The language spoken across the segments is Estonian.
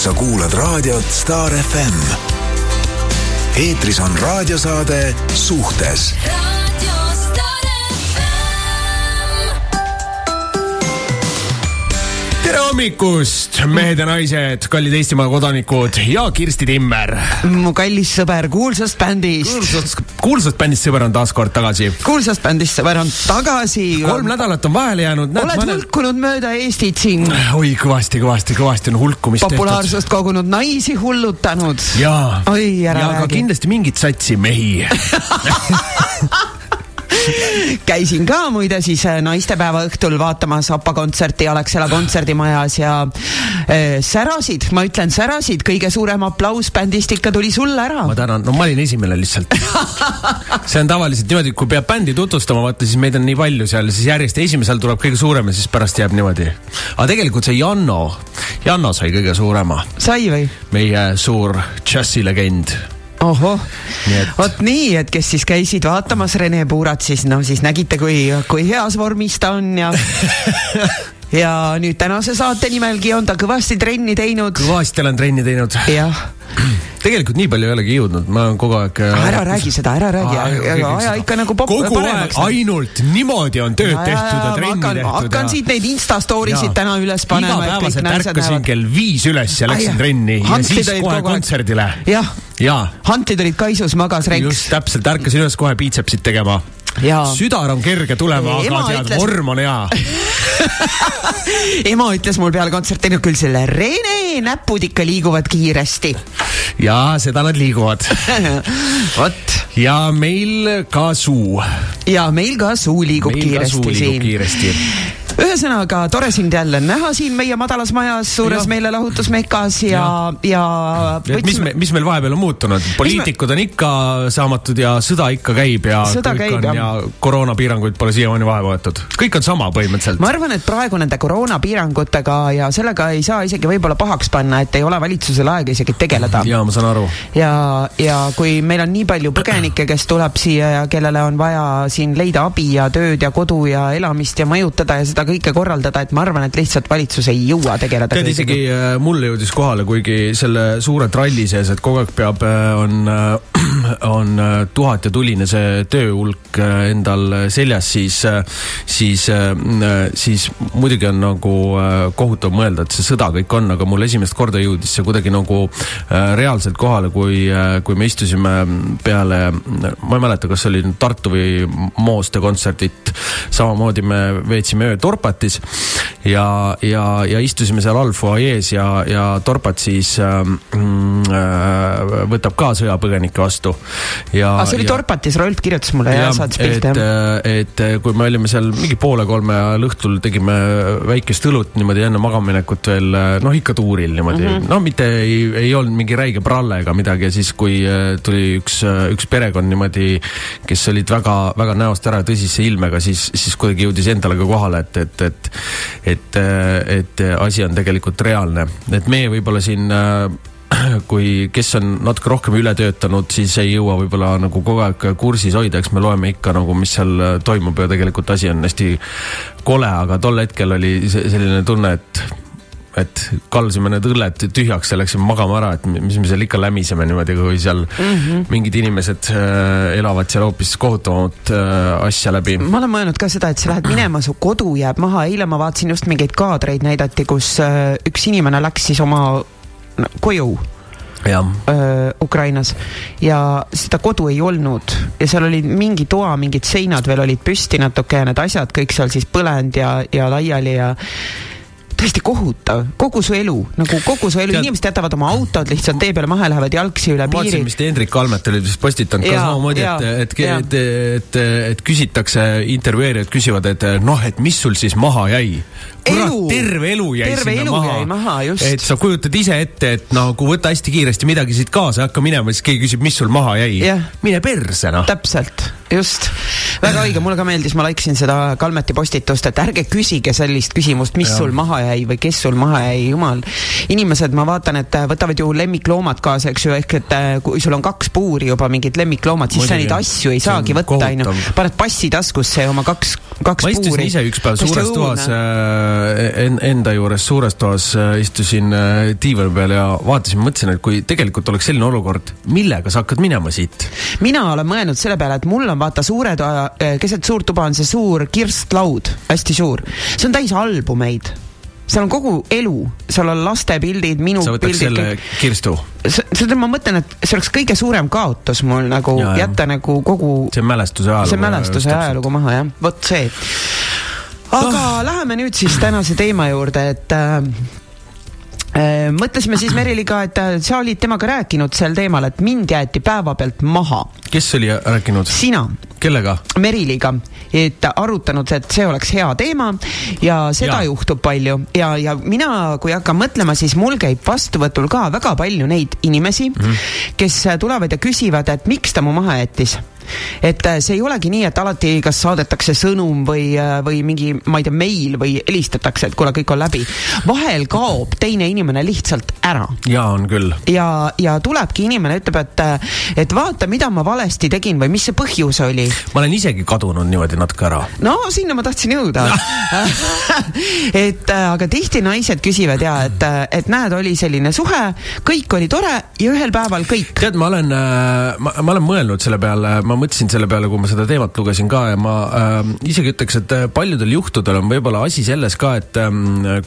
sa kuulad raadiot Star FM. eetris on raadiosaade Suhtes tere hommikust, mehed ja naised, kallid Eestimaa kodanikud ja Kirsti Timmer. mu kallis sõber kuulsast bändist. kuulsast, kuulsast bändist sõber on taas kord tagasi. kuulsast bändist sõber on tagasi. kolm nädalat on vahele jäänud. oled mõned... hulkunud mööda Eestit siin. oi, kõvasti, kõvasti, kõvasti on hulkumist populaarsust tehtud. kogunud naisi hullutanud. jaa. oi, ära ja räägi. kindlasti mingit satsi mehi käisin ka muide siis äh, naistepäeva õhtul vaatamas APA kontserti Alexela kontserdimajas ja äh, särasid, ma ütlen särasid, kõige suurem aplaus bändist ikka tuli sulle ära. ma tänan, no ma olin esimene lihtsalt see on tavaliselt niimoodi, kui peab bändi tutvustama, vaata siis meid on nii palju seal, siis järjest esimesel tuleb kõige suurem ja siis pärast jääb niimoodi. aga tegelikult see Janno, Janno sai kõige suurema. sai või? meie suur džässilegend ohoh. Vot nii, et kes siis käisid vaatamas Rene Puurat, siis no siis nägite, kui, kui heas vormis ta on ja ja nüüd tänase saate nimelgi on ta kõvasti trenni teinud. kõvasti olen trenni teinud. jah tegelikult nii palju ei olegi jõudnud, ma olen kogu aeg. ära räägi seda, ära räägi, aja ikka nagu pop- kogu aeg ainult niimoodi on tööd tehtud ja trenni tehtud. hakkan siit neid Insta story sid täna üles panema, igapäevaselt ärkasin kell viis üles ja läksin trenni ja siis kohe kontserdile. jah, hantlid olid kaisus, magas just reks. täpselt, ärkasin üles kohe biitsepsit tegema. jaa, südar on kerge tulema, Ema aga tead ütles-, vorm on hea. ema ütles mul peale kontserti, no küll selle Rene näpud ikka liiguvad kiiresti. ja seda nad liiguvad. vot ja meil ka suu. ja meil ka suu liigub meil ka suu kiiresti liigub siin. kiiresti. Ühesõnaga tore sind jälle näha siin meie madalas majas, suures meelelahutusmekas ja, ja et mis me, mis meil vahepeal on muutunud, poliitikud on ikka saamatud ja sõda ikka käib ja Sõda käib, jah. ja koroonapiiranguid pole siiamaani vahe võetud. kõik on sama põhimõtteliselt. ma arvan, et praegu nende koroonapiirangutega ja sellega ei saa isegi võib-olla pahaks panna, et ei ole valitsusel aega isegi tegeleda. ja ma saan aru. ja, ja kui meil on nii palju põgenikke, kes tuleb siia ja kellele on vaja siin leida abi ja tööd ja kodu ja elamist ja mõjutada ja seda kõike korraldada, et ma arvan, et lihtsalt valitsus ei jõua tegeleda tead, isegi äh, mulle jõudis kohale, kuigi selle suure tralli sees, et kogu aeg peab, on, on äh, tuhat ja tuline see tööhulk äh, endal seljas, siis, siis, siis muidugi on nagu äh, kohutav mõelda, et see sõda kõik on, aga mul esimest korda jõudis see kuidagi nagu äh, reaalselt kohale, kui, kui me istusime peale, ma ei mäleta, kas see oli Tartu või Mooste kontserdit, samamoodi me veetsime öö Torpatis ja, ja, ja istusime seal all fuajees ja, ja Torpat siis ähm, äh, võtab ka sõjapõgenikke vastu. ja, see oli ja, Torpatis, Rolf kirjutas mulle ja, ja saatis et pilte, jah. et kui me olime seal mingi poole kolme ajal õhtul tegime väikest õlut niimoodi enne magamaminekut veel noh, ikka tuuril niimoodi mm, -hmm. no mitte ei, ei olnud mingi räige pralle ega midagi ja siis, kui äh, tuli üks, üks perekond niimoodi, kes olid väga-väga näost ära tõsise ilmega, siis, siis kuidagi jõudis endale ka kohale, et, et, et et, et asi on tegelikult reaalne, et meie võib-olla siin äh, kui, kes on natuke rohkem üle töötanud, siis ei jõua võib-olla nagu kogu aeg kursis hoida, eks me loeme ikka nagu, mis seal toimub ja tegelikult asi on hästi kole, aga tol hetkel oli selline tunne, et et kallasime need õlled tühjaks ja läksime magama ära, et mis me seal ikka lämiseme niimoodi, kui seal mm -hmm. mingid inimesed äh, elavad seal hoopis kohutavamat äh, asja läbi. ma olen mõelnud ka seda, et sa lähed minema, su kodu jääb maha, eile ma vaatasin just mingeid kaadreid näidati, kus äh, üks inimene läks siis oma koju jah, öö, Ukrainas. Ja seda kodu ei olnud. Ja seal oli mingi toa mingid seinad veel olid püsti natuke ja need asjad kõik seal siis põlenud ja, ja laiali ja tõesti kohutav, kogu su elu nagu kogu su elu, inimesed jätavad oma autod lihtsalt tee peale maha, lähevad jalgsi üle ma vaatasin, piiri. mis Hendrik Almet oli vist postitanud ka samamoodi, et, et, et, et, et küsitakse, intervjueerijad küsivad, et noh, et mis sul siis maha jäi. kurat terve elu jäi Terve sinna elu maha. maha, et sa kujutad ise ette, et nagu võta hästi kiiresti midagi siit kaasa, hakka minema, siis keegi küsib, mis sul maha jäi mine perse noh. täpselt, just, väga õige, mulle ka meeldis, ma laiksin seda Kalmeti postitust, et ärge küsige sellist küsimust, mis ja. sul maha jäi või kes sul maha jäi, jumal. inimesed, ma vaatan, et võtavad ju lemmikloomad kaasa, eks ju, ehk et äh, kui sul on kaks puuri juba mingid lemmikloomad, siis Muidugi. sa neid asju ei saagi võtta, onju. paned passi taskusse oma kaks, kaks ma istusin puuri. ise üks päev suures toas äh, en,, enda juures suures toas äh, istusin äh, diivani peal ja vaatasin, mõtlesin, et kui tegelikult oleks selline olukord, millega sa hakkad minema siit? mina olen mõelnud selle peale, et mul on vaata suure toa, äh, keset suurt tuba on see suur kirstlaud, hästi suur. see on täis albumeid seal on kogu elu, seal on laste pildid, minu sa pildid. selle kirstu? seda ma mõtlen, et see oleks kõige suurem kaotus mul nagu ja, jätta ja. nagu kogu. see mälestuse ajalugu. see mälestuse ajalugu maha jah, vot see. aga oh. läheme nüüd siis tänase teema juurde, et Äh, mõtlesime siis Meriliga, et äh, sa olid temaga rääkinud sel teemal, et mind jäeti päevapealt maha. kes oli rääkinud? sina. kellega? Meriliga, et arutanud, et see oleks hea teema ja seda ja. juhtub palju ja, ja mina, kui hakkan mõtlema, siis mul käib vastuvõtul ka väga palju neid inimesi mm, -hmm. kes tulevad ja küsivad, et miks ta mu maha jättis et äh, see ei olegi nii, et alati kas saadetakse sõnum või, äh, või mingi, ma ei tea, meil või helistatakse, et kuule, kõik on läbi. vahel kaob teine inimene lihtsalt ära. ja on küll. ja, ja tulebki inimene, ütleb, et, äh, et vaata, mida ma valesti tegin või mis see põhjus oli. ma olen isegi kadunud niimoodi natuke ära. no sinna ma tahtsin jõuda et aga tihti naised küsivad ja et, et näed, oli selline suhe, kõik oli tore ja ühel päeval kõik. tead, ma olen, ma, ma olen mõelnud selle peale, ma mõtlesin selle peale, kui ma seda teemat lugesin ka ja ma äh, isegi ütleks, et äh, paljudel juhtudel on võib-olla asi selles ka, et äh,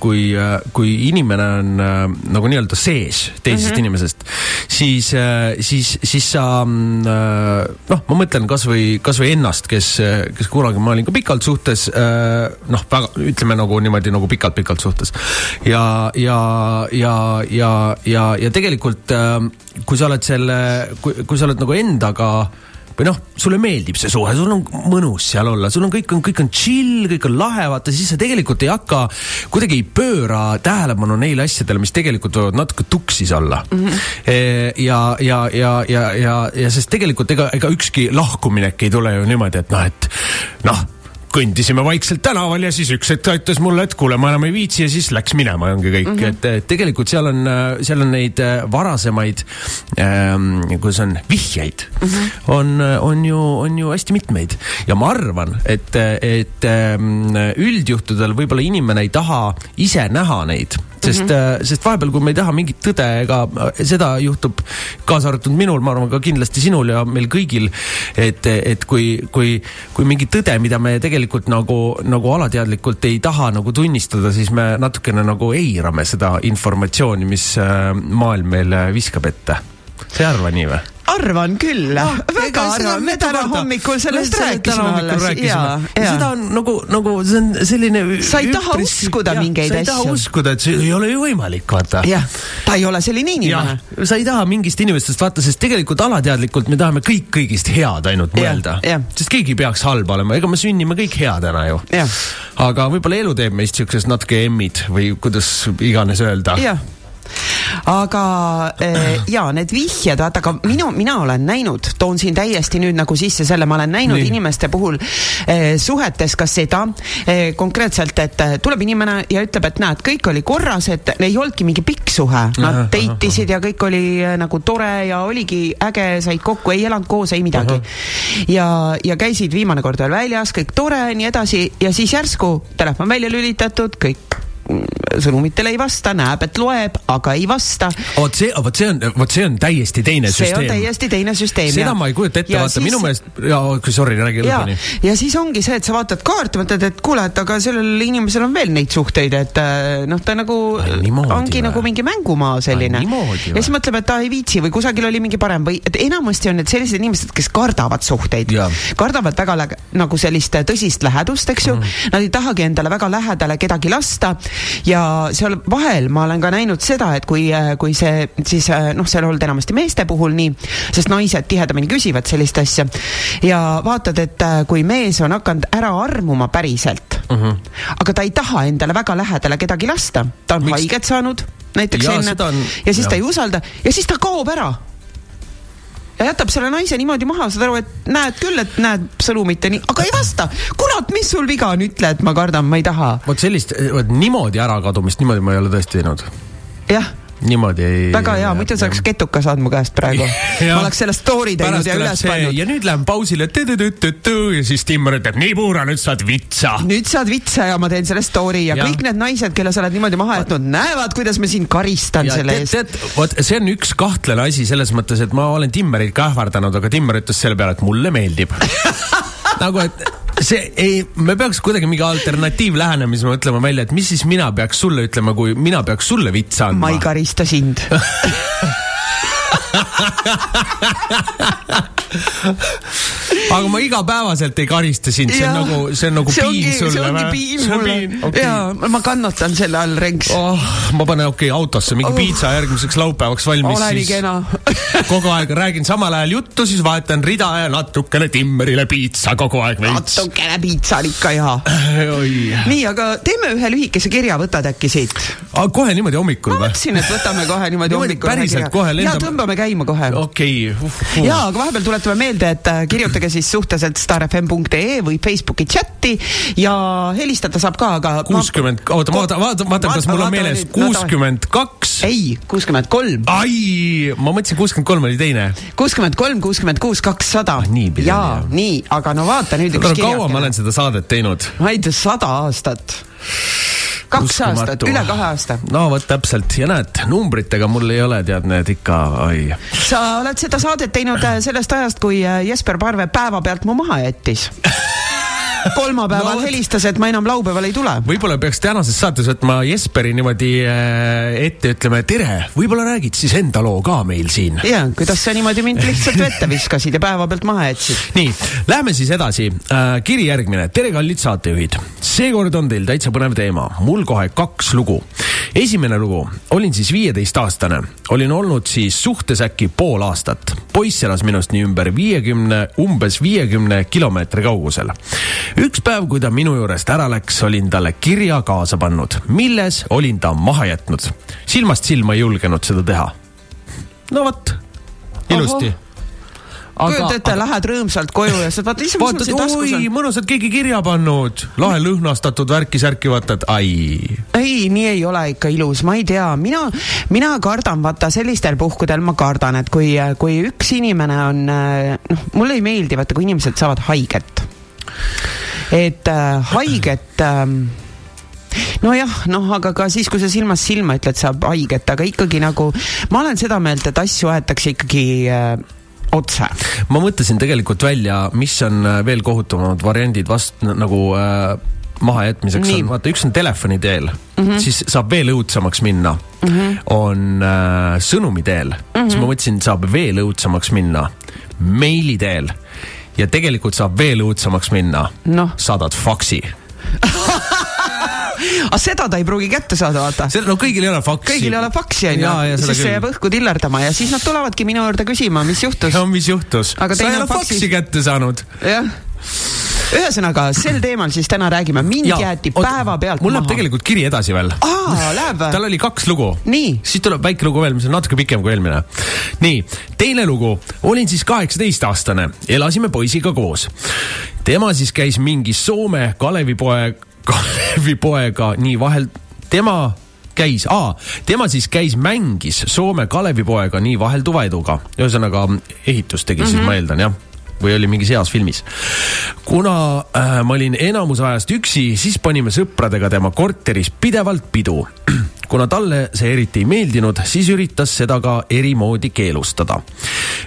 kui äh,, kui inimene on äh, nagu nii-öelda sees teisest mm -hmm. inimesest, siis äh,, siis, siis sa äh, noh, ma mõtlen kasvõi, kasvõi ennast, kes, kes kunagi ma olin ka pikalt suhtes äh,, noh, väga, ütleme nagu niimoodi nagu pikalt-pikalt suhtes. ja, ja, ja, ja, ja, ja tegelikult äh, kui sa oled selle, kui, kui sa oled nagu endaga või noh, sulle meeldib see suhe, sul on mõnus seal olla, sul on kõik on, kõik on chill, kõik on lahe, vaata siis sa tegelikult ei hakka, kuidagi ei pööra tähelepanu neile asjadele, mis tegelikult võivad natuke tuksis olla mm. -hmm. ja, ja, ja, ja, ja, ja sest tegelikult ega, ega ükski lahkuminek ei tule ju niimoodi, et noh, et noh kõndisime vaikselt tänaval ja siis üks hetk aitas mulle, et kuule, ma enam ei viitsi ja siis läks minema ja ongi kõik mm, -hmm. et tegelikult seal on, seal on neid äh, varasemaid ähm,, kuidas on, vihjeid mm, -hmm. on, on ju, on ju hästi mitmeid ja ma arvan, et, et ähm, üldjuhtudel võib-olla inimene ei taha ise näha neid sest mm, -hmm. sest vahepeal, kui me ei taha mingit tõde, ega seda juhtub kaasa arvatud minul, ma arvan ka kindlasti sinul ja meil kõigil, et, et kui, kui, kui mingi tõde, mida me tegelikult tegelikult nagu, nagu alateadlikult ei taha nagu tunnistada, siis me natukene nagu eirame seda informatsiooni, mis äh, maailm meile viskab ette. sa ei arva nii või? Arvan küll no,, väga arvan, me täna hommikul sellest rääkisime alles. seda on nagu, nagu see on selline. sa ei taha uskuda mingeid asju. sa ei taha uskuda, et see ei ole ju võimalik, vaata. jah, ta ei ole selline inimene. sa ei taha mingist inimestest vaata, sest tegelikult alateadlikult me tahame kõik kõigist head ainult mõelda. sest keegi ei peaks halb olema, ega me sünnime kõik headena ju. aga võib-olla elu teeb meist siuksed natuke emmid või kuidas iganes öelda. jah aga äh, ja need vihjed, vaata, aga minu, mina olen näinud, toon siin täiesti nüüd nagu sisse selle, ma olen näinud Nii. inimeste puhul äh, suhetes ka seda äh, konkreetselt, et tuleb inimene ja ütleb, et näed, kõik oli korras, et ei olnudki mingi pikk suhe, nad date isid ja kõik oli nagu tore ja oligi äge, said kokku, ei elanud koos, ei midagi. ja, ja käisid viimane kord veel väljas, kõik tore, nii edasi ja siis järsku telefon välja lülitatud, kõik sõnumitele ei vasta, näeb, et loeb, aga ei vasta. vot see, vot see on, vot see on täiesti teine see süsteem. see on täiesti teine süsteem. seda ja. ma ei kujuta ette, vaata siis... minu meelest, jaa, sorry, räägi lõpuni. ja siis ongi see, et sa vaatad kaarti, mõtled, et kuule, et aga sellel inimesel on veel neid suhteid, et äh, noh, ta nagu niimoodi, ongi või? nagu mingi mängumaa selline. ja siis mõtleb, et ta ei viitsi või kusagil oli mingi parem või, et enamasti on need sellised inimesed, kes kardavad suhteid. kardavad väga nagu sellist tõsist lähedust, eks ju mm., nad ei tahagi endale väga lähedale kedagi lasta ja seal vahel ma olen ka näinud seda, et kui, kui see siis noh, see on olnud enamasti meeste puhul nii, sest naised tihedamini küsivad sellist asja ja vaatad, et kui mees on hakanud ära armuma päriselt uh, mhm. -huh. aga ta ei taha endale väga lähedale kedagi lasta, ta on Miks? haiget saanud näiteks ja, enne on... ja siis ja. ta ei usalda ja siis ta kaob ära ja jätab selle naise niimoodi maha, saad aru, et näed küll, et näed sõnumit ja nii, aga ei vasta. kurat, mis sul viga on, ütle, et ma kardan, ma ei taha. vot sellist, vot niimoodi ärakadumist, niimoodi ma ei ole tõesti teinud. jah niimoodi ei. väga hea, muidu sa oleks ketuka saanud mu käest praegu ma oleks selle story teinud ja üles pannud. ja nüüd läheme pausile ja siis Timmer ütleb, nii Puura, nüüd saad vitsa. nüüd saad vitsa ja ma teen selle story ja, ja. kõik need naised, kelle sa oled niimoodi maha jätnud, näevad, kuidas ma sind karistan ja, selle eest. tead, vot see on üks kahtlane asi selles mõttes, et ma olen Timmerit ka ähvardanud, aga Timmer ütles selle peale, et mulle meeldib nagu, et see ei, me peaks kuidagi mingi alternatiivlähenemise mõtlema välja, et mis siis mina peaks sulle ütlema, kui mina peaks sulle vitsa andma. ma ei karista sind aga ma igapäevaselt ei karista sind, see on nagu, see on nagu see piin ongi, sulle. see ongi piin mulle. Okay. ja ma kannatan selle all, Renks oh,. ma panen okei okay, autosse mingi oh. piitsa järgmiseks laupäevaks valmis. ole nii kena kogu aeg räägin samal ajal juttu, siis vahetan rida ja natukene Timmerile piitsa kogu aeg veits. natukene piitsa on ikka hea nii, aga teeme ühe lühikese kirja, võtad äkki siit? kohe niimoodi hommikul või? ma mõtlesin, et võtame kohe niimoodi hommikul. päriselt kohe lendame. ja tõmbame käima kohe. okei okay. uh,. Uh. ja, aga vahepeal tuletame meelde, et äh, kirjutage siis suhteliselt starfm.ee või Facebooki chati ja helistada saab ka, aga. kuuskümmend, oota, ma vaatan, vaatan, vaatan, kas mul on meeles kuuskümmend kaks. ei, kuuskümmend kolm. ai, ma mõtlesin, kuuskümmend kolm oli teine. kuuskümmend kolm, kuuskümmend kuus, kakssada. Ah, jaa, nii, aga no vaata nüüd üks kirjakene. kaua ma olen seda saadet teinud? ma ei tea, sada aastat kaks aastat, üle kahe aasta. no vot täpselt ja näed, numbritega mul ei ole, tead, need ikka, oi. sa oled seda saadet teinud äh, sellest ajast, kui äh, Jesper Parve päevapealt mu maha jättis kolmapäeval no, helistas, et ma enam laupäeval ei tule. võib-olla peaks tänases saates võtma Jesperi niimoodi äh, ette, ütleme tere, võib-olla räägid siis enda loo ka meil siin. ja, kuidas sa niimoodi mind lihtsalt vette viskasid ja päevapealt maha jätsid. nii, lähme siis edasi äh,. kiri järgmine, tere, kallid saatejuhid. seekord on teil täitsa põnev teema, mul kohe kaks lugu. esimene lugu, olin siis viieteistaastane, olin olnud siis suhtes äkki pool aastat. poiss elas minust nii ümber viiekümne, umbes viiekümne kilomeetri kaugusel üks päev, kui ta minu juurest ära läks, olin talle kirja kaasa pannud, milles olin ta maha jätnud. silmast silma ei julgenud seda teha. no vot, ilusti kujuta ette, lähed rõõmsalt koju ja sa vaatad, issand, mis mul siin taskus on. mõnusalt keegi kirja pannud, lahe lõhnastatud värki-särki, vaatad, ai. ei, nii ei ole ikka ilus, ma ei tea, mina, mina kardan, vaata sellistel puhkudel ma kardan, et kui, kui üks inimene on, noh, mulle ei meeldi, vaata, kui inimesed saavad haiget et äh, haiget äh, nojah, noh, aga ka siis, kui sa silmast silma ütled, saab haiget, aga ikkagi nagu ma olen seda meelt, et asju aetakse ikkagi äh, otse. ma mõtlesin tegelikult välja, mis on äh, veel kohutavamad variandid vast nagu äh, mahajätmiseks Nii. on, vaata, üks on telefoni teel mm, -hmm. siis saab veel õudsemaks minna mm. -hmm. on äh, sõnumi teel mm, -hmm. siis ma mõtlesin, saab veel õudsemaks minna meili teel ja tegelikult saab veel õudsemaks minna no.. saadad faksi aga seda ta ei pruugi kätte saada, vaata. no kõigil ei ole faksi. kõigil ei ole faksi, onju. siis see jääb õhku tillerdama ja siis nad tulevadki minu juurde küsima, mis juhtus. no mis juhtus? sa ei ole faksi, faksi kätte saanud. jah ühesõnaga, sel teemal siis täna räägime, mind ja, jäeti päevapealt maha. mul läheb tegelikult kiri edasi veel. aa, läheb või? tal oli kaks lugu. siis tuleb väike lugu veel, mis on natuke pikem kui eelmine. nii, teine lugu. olin siis kaheksateistaastane, elasime poisiga koos. tema siis käis mingis Soome Kalevipoe, Kalevipoega nii vahel, tema käis, tema siis käis, mängis Soome Kalevipoega nii vahelduva eduga. ühesõnaga ehitust tegi mm, -hmm. siis mhm. ma eeldan, jah või oli mingis heas filmis. kuna äh, ma olin enamus ajast üksi, siis panime sõpradega tema korteris pidevalt pidu. kuna talle see eriti ei meeldinud, siis üritas seda ka eri moodi keelustada.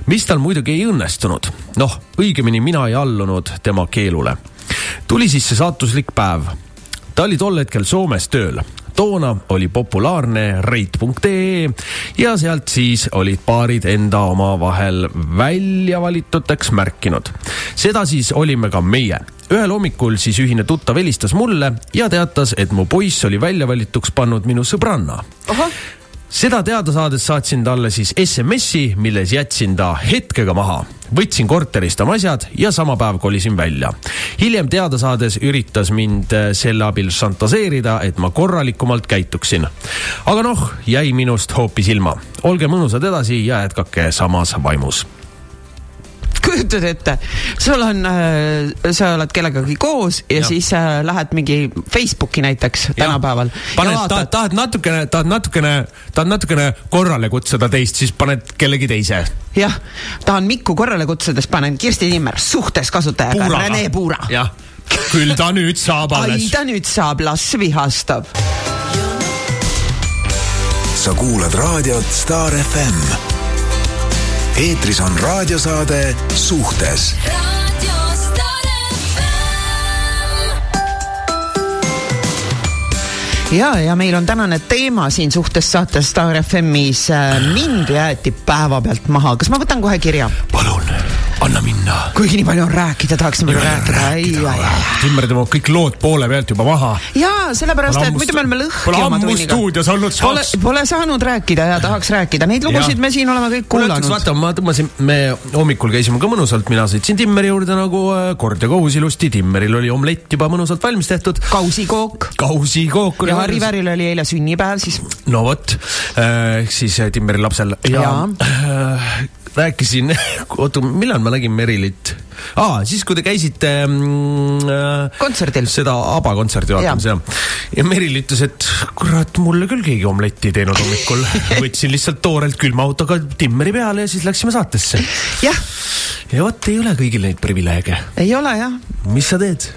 mis tal muidugi ei õnnestunud. noh, õigemini mina ei allunud tema keelule. tuli siis see saatuslik päev. ta oli tol hetkel Soomes tööl toona oli populaarne rate.ee ja sealt siis olid paarid enda omavahel välja valituteks märkinud. seda siis olime ka meie. Ühel hommikul siis ühine tuttav helistas mulle ja teatas, et mu poiss oli välja valituks pannud minu sõbranna seda teada saades saatsin talle siis SMS-i, milles jätsin ta hetkega maha. võtsin korterist oma asjad ja sama päev kolisin välja. hiljem teada saades üritas mind äh, selle abil šantaseerida, et ma korralikumalt käituksin. aga noh, jäi minust hoopis ilma. olge mõnusad edasi ja jätkake samas vaimus kujutad ette, sul on äh,, sa oled kellegagi koos ja, ja. siis äh, lähed mingi Facebooki näiteks tänapäeval. paned, tahad, tahad natukene, tahad natukene, tahad natukene korrale kutsuda teist, siis paned kellegi teise. jah, tahan Mikku korrale kutsuda, siis panen Kirsti Timmer suhtes kasutajaga, Rene Puura. jah, küll ta nüüd saab alles. ai, ta nüüd saab, las vihastab. sa kuulad raadiot Star FM eetris on raadiosaade Suhtes ja, ja meil on tänane teema siin suhtes saates Star FM-is. Äh, mind jäeti päevapealt maha, kas ma võtan kohe kirja? palun anna minna. kuigi nii palju on rääkida, tahaks nii palju rääkida. Timmer tõmbab kõik lood poole pealt juba maha. jaa, sellepärast, et muidu me oleme lõhki oma tunniga. stuudios olnud saaks. Pole, saanud rääkida ja tahaks rääkida, neid lugusid ja. me siin oleme kõik kuulanud. vaata, ma tõmbasin, me hommikul käisime ka mõnusalt, mina sõitsin Timmeri juurde nagu äh, kord ja kohus ilusti, Timmeril oli omlett juba mõnusalt valmis tehtud. kausikook. kausikook. ja Harri Väril oli eile sünnipäev siis. no vot, äh, ehk siis äh, Timmeri lapsel ja, ja rääkisin, oota, millal ma nägin Merilit? aa, siis kui te käisite mm, äh, kontserdil. seda ABBA kontserti vaatamas, jah. ja Meril ütles, et kurat, mulle küll keegi omletti ei teinud hommikul. võtsin lihtsalt toorelt külma autoga timmeri peale ja siis läksime saatesse. jah. ja vot ei ole kõigil neid privileege. ei ole jah. mis sa teed?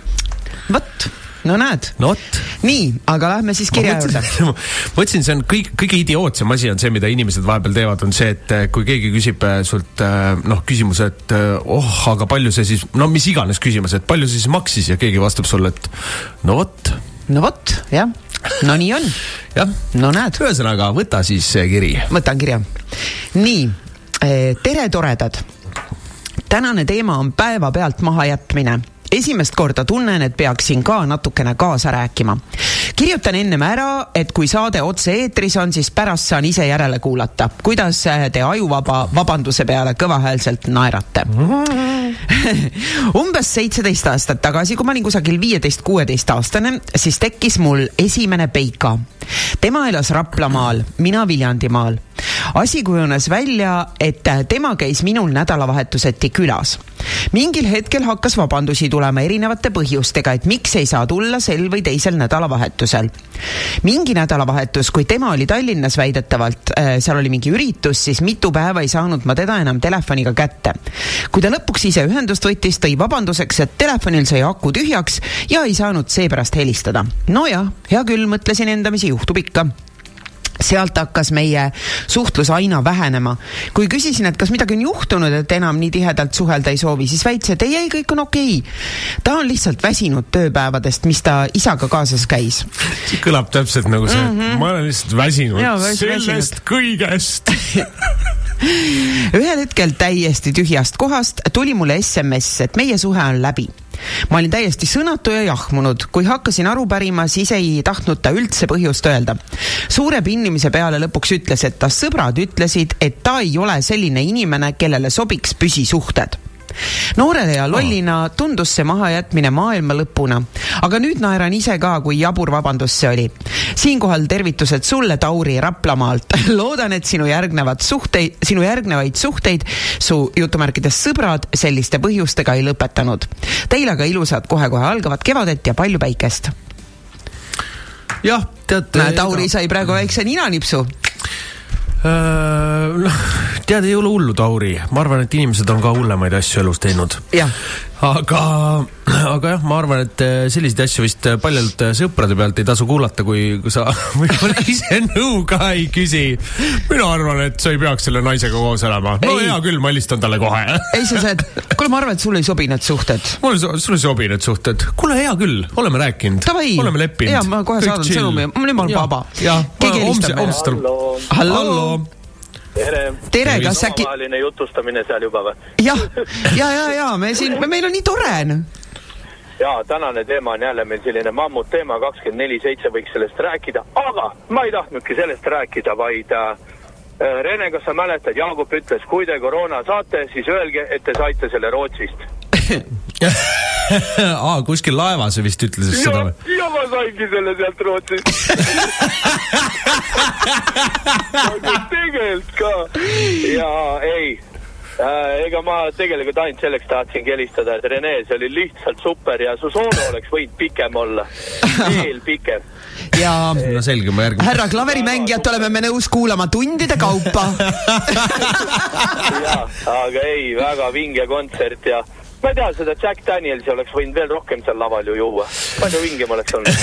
vot no näed. no vot. nii, aga lähme siis kirja juurde. ma mõtlesin, see on kõik, kõige idiootsem asi on see, mida inimesed vahepeal teevad, on see, et eh, kui keegi küsib eh, sult eh, noh, küsimuse, et oh, aga palju see siis, no mis iganes küsimus, et palju see siis maksis ja keegi vastab sulle, et no vot. no vot, jah. no nii on. jah. no näed. ühesõnaga, võta siis kiri. võtan kirja. nii, tere, toredad. tänane teema on päevapealt mahajätmine esimest korda tunnen, et peaksin ka natukene kaasa rääkima. kirjutan ennem ära, et kui saade otse-eetris on, siis pärast saan ise järele kuulata, kuidas te ajuvaba vabanduse peale kõvahäälselt naerate umbes seitseteist aastat tagasi, kui ma olin kusagil viieteist-kuueteistaastane, siis tekkis mul esimene peika. tema elas Raplamaal, mina Viljandimaal. asi kujunes välja, et tema käis minul nädalavahetuseti külas. Mingil hetkel hakkas vabandusi tulema erinevate põhjustega, et miks ei saa tulla sel või teisel nädalavahetusel. mingi nädalavahetus, kui tema oli Tallinnas väidetavalt, äh, seal oli mingi üritus, siis mitu päeva ei saanud ma teda enam telefoniga kätte. kui ta lõpuks ise ühendust võttis, tõi vabanduseks, et telefonil sai aku tühjaks ja ei saanud seepärast helistada. nojah, hea küll, mõtlesin endamisi, juhtub ikka sealt hakkas meie suhtlus aina vähenema. kui küsisin, et kas midagi on juhtunud, et enam nii tihedalt suhelda ei soovi, siis väitis, et ei, ei, kõik on okei okay.. ta on lihtsalt väsinud tööpäevadest, mis ta isaga kaasas käis. see kõlab täpselt nagu see mm, -hmm. ma olen lihtsalt väsinud ja, sellest väsinud. kõigest ühel hetkel täiesti tühjast kohast tuli mulle SMS, et meie suhe on läbi ma olin täiesti sõnatu ja jahmunud, kui hakkasin aru pärima, siis ei tahtnud ta üldse põhjust öelda. suure pinnimise peale lõpuks ütles, et ta sõbrad ütlesid, et ta ei ole selline inimene, kellele sobiks püsisuhted noorele ja lollina tundus see mahajätmine maailma lõpuna, aga nüüd naeran ise ka, kui jabur vabandus see oli. siinkohal tervitused sulle, Tauri Raplamaalt. loodan, et sinu järgnevad suhteid, sinu järgnevaid suhteid su jutumärkides sõbrad selliste põhjustega ei lõpetanud. Teile aga ilusat kohe-kohe algavat kevadet ja palju päikest. jah, tead. Tauri sai praegu väikse ninanipsu noh, tead, ei ole hullu, Tauri, ma arvan, et inimesed on ka hullemaid asju elus teinud. Aga, aga jah, ma arvan, et äh, selliseid asju vist paljalt äh, sõprade pealt ei tasu kuulata, kui, kui sa võib-olla ise nõu ka ei küsi. mina arvan, et sa ei peaks selle naisega koos elama. no ei. hea küll, ma helistan talle kohe ei, sa saad, kuule, ma arvan, et sulle ei sobi need suhted. mulle, sulle ei sobi need suhted. kuule, hea küll, oleme rääkinud. oleme leppinud. ja, ma kohe saadan sõnumi, nüüd ma olen vaba. keegi helistab meile. hallo tere. tere, kas äkki. omavaheline jutustamine seal juba või? jah, ja, ja, ja me siin, meil on nii tore. ja tänane teema on jälle meil selline mammutteema, kakskümmend neli seitse võiks sellest rääkida, aga ma ei tahtnudki sellest rääkida, vaid äh, Rene, kas sa mäletad, Jaagup ütles, kui te koroona saate, siis öelge, et te saite selle Rootsist aa, kuskil laevas vist ütles ja, seda või? ja ma saingi selle sealt Rootsist aga tegelikult ka. ja ei, äh, ega ma tegelikult ainult selleks tahtsingi helistada, et Rene, see oli lihtsalt super ja su soolo oleks võinud pikem olla, veel pikem. ja no selge, ma järgmine. härra klaverimängijat oleme me nõus kuulama tundide kaupa. jaa, aga ei, väga vinge kontsert ja ma ei tea, seda Jack Danielsi oleks võinud veel rohkem seal laval ju juua. palju vingem oleks olnud.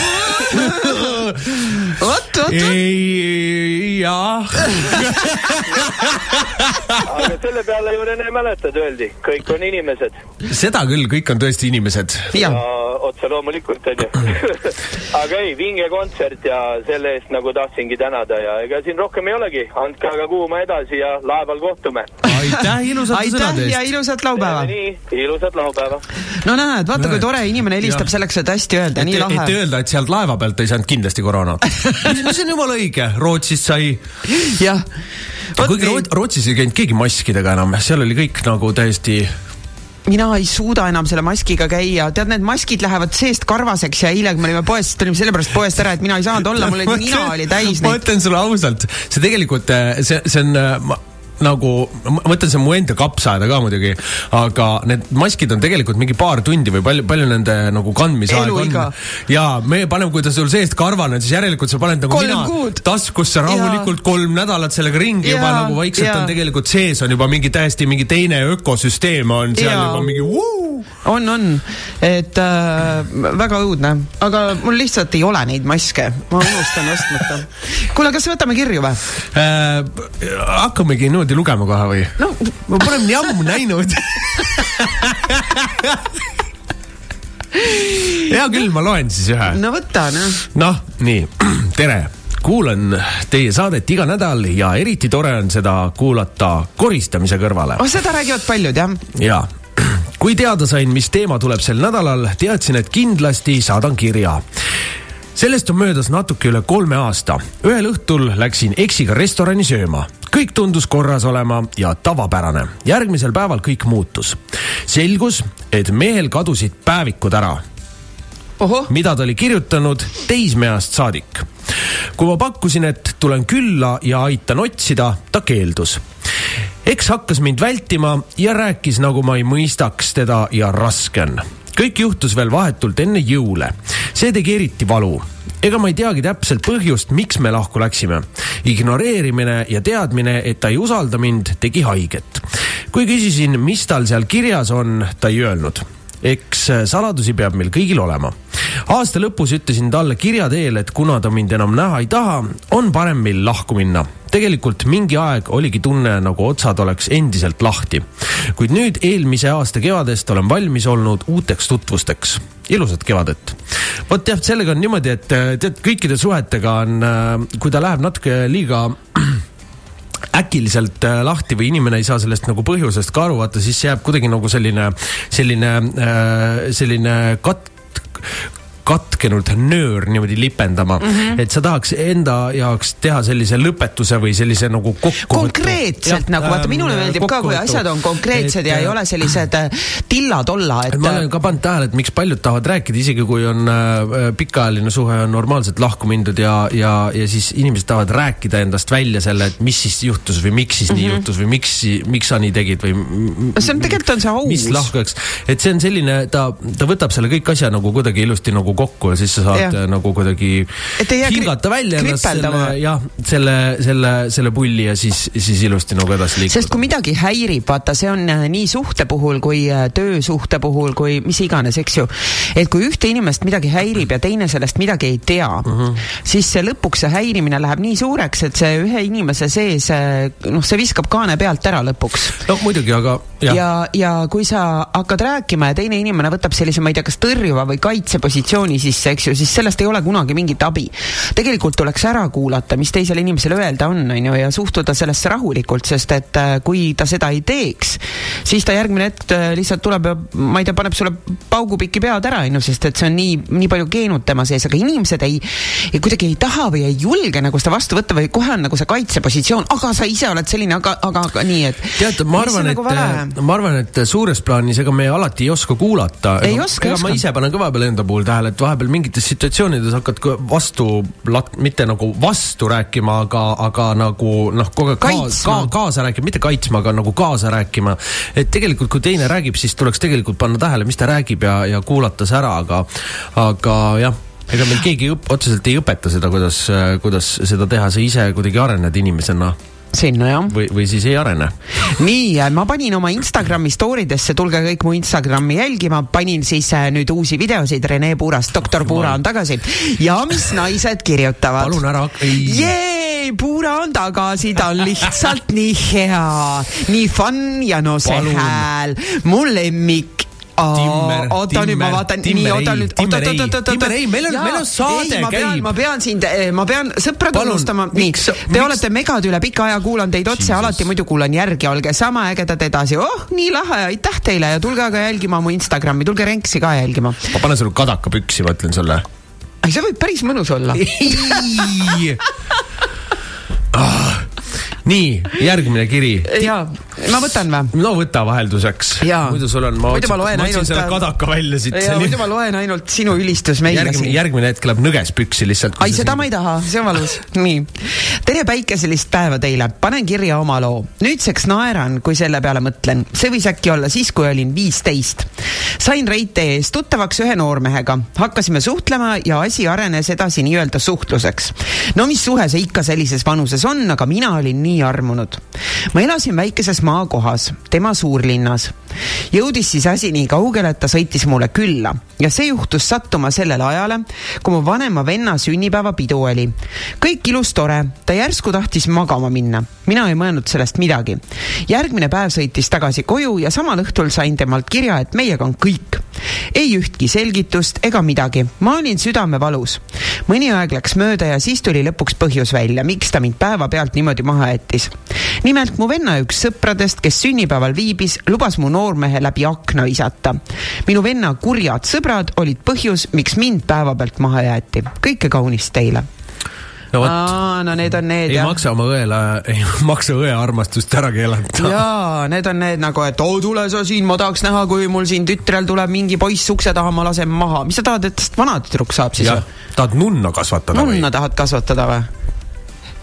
vot, vot, ei, jah. aga selle peale ju Rene mäletad, öeldi, kõik on inimesed seda küll, kõik on tõesti inimesed. ja ja otse loomulikult onju. aga ei, vinge kontsert ja selle eest nagu tahtsingi tänada ja ega siin rohkem ei olegi, andke aga kuuma edasi ja laeval kohtume. aitäh ilusate sõnade ja eest. ilusat laupäeva. nii, ilusat laupäeva. no näed, vaata kui tore inimene helistab selleks, et hästi öelda, et, nii et lahe. öelda, et sealt laeva pealt ei saanud kindlasti koroonat. see on jumala õige, Rootsist sai. jah. kuigi Root- Rootsis ei käinud keegi maskidega enam, seal oli kõik nagu täiesti mina ei suuda enam selle maskiga käia, tead, need maskid lähevad seest karvaseks ja eile, kui me olime poes, siis tulime sellepärast poest ära, et mina ei saanud olla, mul oli nina oli täis ma ütlen sulle ausalt, see tegelikult, see, see on ma, nagu, ma mõtlen, see on mu enda kapsaaeda ka muidugi, aga need maskid on tegelikult mingi paar tundi või palju, palju nende nagu kandmisaeg on ja me paneme, kui ta sul seest karvane, siis järelikult sa paned nagu Kolm mina kuud. taskusse rahulikult kolm nädalat sellega ringi juba Jaa, nagu vaikselt jaa. on tegelikult sees on juba mingi täiesti mingi teine ökosüsteem on seal Jaa. juba mingi vuu. on, on, et äh, väga õudne, aga mul lihtsalt ei ole neid maske, ma unustan ostmata. kuule, kas võtame kirju või? äh,. hakkamegi niimoodi lugema kohe või? no ma pole nii ammu näinud. hea küll, ma loen siis ühe. no võta noh. noh, nii, tere kuulan teie saadet iga nädal ja eriti tore on seda kuulata koristamise kõrvale. oh, seda räägivad paljud jah. ja kui teada sain, mis teema tuleb sel nädalal, teadsin, et kindlasti saadan kirja sellest on möödas natuke üle kolme aasta. ühel õhtul läksin eksiga restorani sööma. Kõik tundus korras olema ja tavapärane. järgmisel päeval kõik muutus. selgus, et mehel kadusid päevikud ära mida ta oli kirjutanud teismeeast saadik. kui ma pakkusin, et tulen külla ja aitan otsida, ta keeldus. eks hakkas mind vältima ja rääkis, nagu ma ei mõistaks teda ja raske on. kõik juhtus veel vahetult enne jõule. see tegi eriti valu ega ma ei teagi täpselt põhjust, miks me lahku läksime. ignoreerimine ja teadmine, et ta ei usalda mind, tegi haiget. kui küsisin, mis tal seal kirjas on, ta ei öelnud eks saladusi peab meil kõigil olema. aasta lõpus ütlesin talle kirja teel, et kuna ta mind enam näha ei taha, on parem meil lahku minna. tegelikult mingi aeg oligi tunne, nagu otsad oleks endiselt lahti. kuid nüüd eelmise aasta kevadest olen valmis olnud uuteks tutvusteks. ilusat kevadet. vot jah, sellega on niimoodi, et äh, tead, kõikide suhetega on, kui ta läheb natuke liiga äkiliselt äh, lahti või inimene ei saa sellest nagu põhjusest ka aru, vaata siis jääb kuidagi nagu selline, selline, selline kat-, katkenud nöör niimoodi lipendama mm, -hmm. et sa tahaks enda jaoks teha sellise lõpetuse või sellise nagu kokkuvõtu. konkreetselt nagu vaata, minule meeldib ka, kui asjad on konkreetsed et, ja ei ole sellised äh, tilla-tolla, et ma olen ka pannud tähele, et miks paljud tahavad rääkida, isegi kui on äh, pikaajaline suhe on normaalselt lahku mindud ja, ja, ja siis inimesed tahavad rääkida endast välja selle, et mis siis juhtus või miks siis mm -hmm. nii juhtus või miks, miks sa nii tegid või see on tegelikult on see aus. mis lahku läks, et see on selline, ta, ta võtab selle kõik asja nagu kuidagi ilusti nagu kokku ja siis sa saad ja. nagu kuidagi hingata välja ennast selle, jah, selle, selle, selle pulli ja siis, siis ilusti nagu edasi liikuda. sest kui midagi häirib, vaata, see on äh, nii suhte puhul kui äh, töösuhte puhul kui mis iganes, eks ju. et kui ühte inimest midagi häirib ja teine sellest midagi ei tea Mhm. -huh. siis see lõpuks see häirimine läheb nii suureks, et see ühe inimese sees, noh, see viskab kaane pealt ära lõpuks no muidugi, aga jah ja., ja, ja kui sa hakkad rääkima ja teine inimene võtab sellise, ma ei tea, kas tõrjuva või kaitsepositsiooni sisse, eks ju, siis sellest ei ole kunagi mingit abi. tegelikult tuleks ära kuulata, mis teisele inimesele öelda on, on ju, ja suhtuda sellesse rahulikult, sest et äh, kui ta seda ei teeks, siis ta järgmine hetk äh, lihtsalt tuleb ja ma ei tea, paneb sulle paugupikki pead ära, on ju, sest et see on nii, nii palju keenud tema sees, aga inimesed ei, ei, kuidagi ei taha või ei julge nagu seda vastu võtta või kohe on nagu see kaitsepositsioon, aga sa ise oled selline, aga, aga, aga nii, et tead, ma mis on arvan, nagu et, ma arvan, et suures plaanis ega me alati ei oska kuulata. Ei oska, ei ega ma oska. ise panen ka vahepeal enda puhul tähele, et et vahepeal mingites situatsioonides hakkad ka vastu, mitte nagu vastu rääkima, aga, aga nagu noh, kogu aeg kaasa, ka, kaasa rääkima, mitte kaitsma, aga nagu kaasa rääkima. et tegelikult, kui teine räägib, siis tuleks tegelikult panna tähele, mis ta räägib ja, ja kuulata see ära, aga, aga jah ega meil keegi õp, otseselt ei õpeta seda, kuidas, kuidas seda teha, sa ise kuidagi arened inimesena sinna jah. või, või siis ei arene. nii, ma panin oma Instagrami story desse, tulge kõik mu Instagrami jälgima, panin siis äh, nüüd uusi videosid Rene Puurast, doktor Puura on tagasi ja mis naised kirjutavad. palun ära hakka. jee, Puura on tagasi, ta on lihtsalt nii hea, nii fun ja no see palun. hääl, mu lemmik Timmer, oota nüüd ma vaatan, nii oota nüüd, oot, oot, oot, oot, oot. Timmer, ei, meil on, meil on saade käib. ma pean sind, eh, ma pean sõpra tunnustama, nii, te miks? olete megad üle pika aja kuulanud teid otse, alati muidu kuulan järgi, olge sama ägedad edasi, oh, nii lahe, aitäh teile ja tulge aga jälgima mu Instagrami, tulge Renksi ka jälgima. ma panen sulle kadakapüksi, ma ütlen sulle. ei, see võib päris mõnus olla. Ah. Nii, järgmine kiri. jaa, ma võtan või? no võta vahelduseks. muidu sul on, ma muidu ma loen ainult selle kadaka välja siit. muidu ma loen ainult sinu ülistus meile järgmine, järgmine hetk läheb nõges püksi lihtsalt. ai, seda ma ei taha, see on valus. nii. tere päikeselist päeva teile, panen kirja oma loo. nüüdseks naeran, kui selle peale mõtlen. see võis äkki olla siis, kui olin viisteist. sain Reite ees tuttavaks ühe noormehega, hakkasime suhtlema ja asi arenes edasi nii-öelda suhtluseks. no mis suhe see ikka sellises vanuses on, aga mina olin nii nii armunud. ma elasin väikeses maakohas, tema suurlinnas. jõudis siis asi nii kaugele, et ta sõitis mulle külla ja see juhtus sattuma sellele ajale, kui mu vanema venna sünnipäevapidu oli. kõik ilus, tore, ta järsku tahtis magama minna. mina ei mõelnud sellest midagi. järgmine päev sõitis tagasi koju ja samal õhtul sain temalt kirja, et meiega on kõik. ei ühtki selgitust ega midagi, ma olin südamevalus. mõni aeg läks mööda ja siis tuli lõpuks põhjus välja, miks ta mind päevapealt niimoodi maha jättis nimelt mu venna üks sõpradest, kes sünnipäeval viibis, lubas mu noormehe läbi akna visata. minu venna kurjad sõbrad olid põhjus, miks mind päevapealt maha jäeti. kõike kaunist teile no vot. no need on need ei jah. maksa oma õele, ei maksa õe armastust ära keelata. jaa, need on need nagu, et oo, tule sa siin, ma tahaks näha, kui mul siin tütrel tuleb mingi poiss ukse taha, ma lasen maha. mis sa tahad, et tast vana tüdruk saab siis tahad nunna kasvatada nunna või? nunna tahad kasvatada või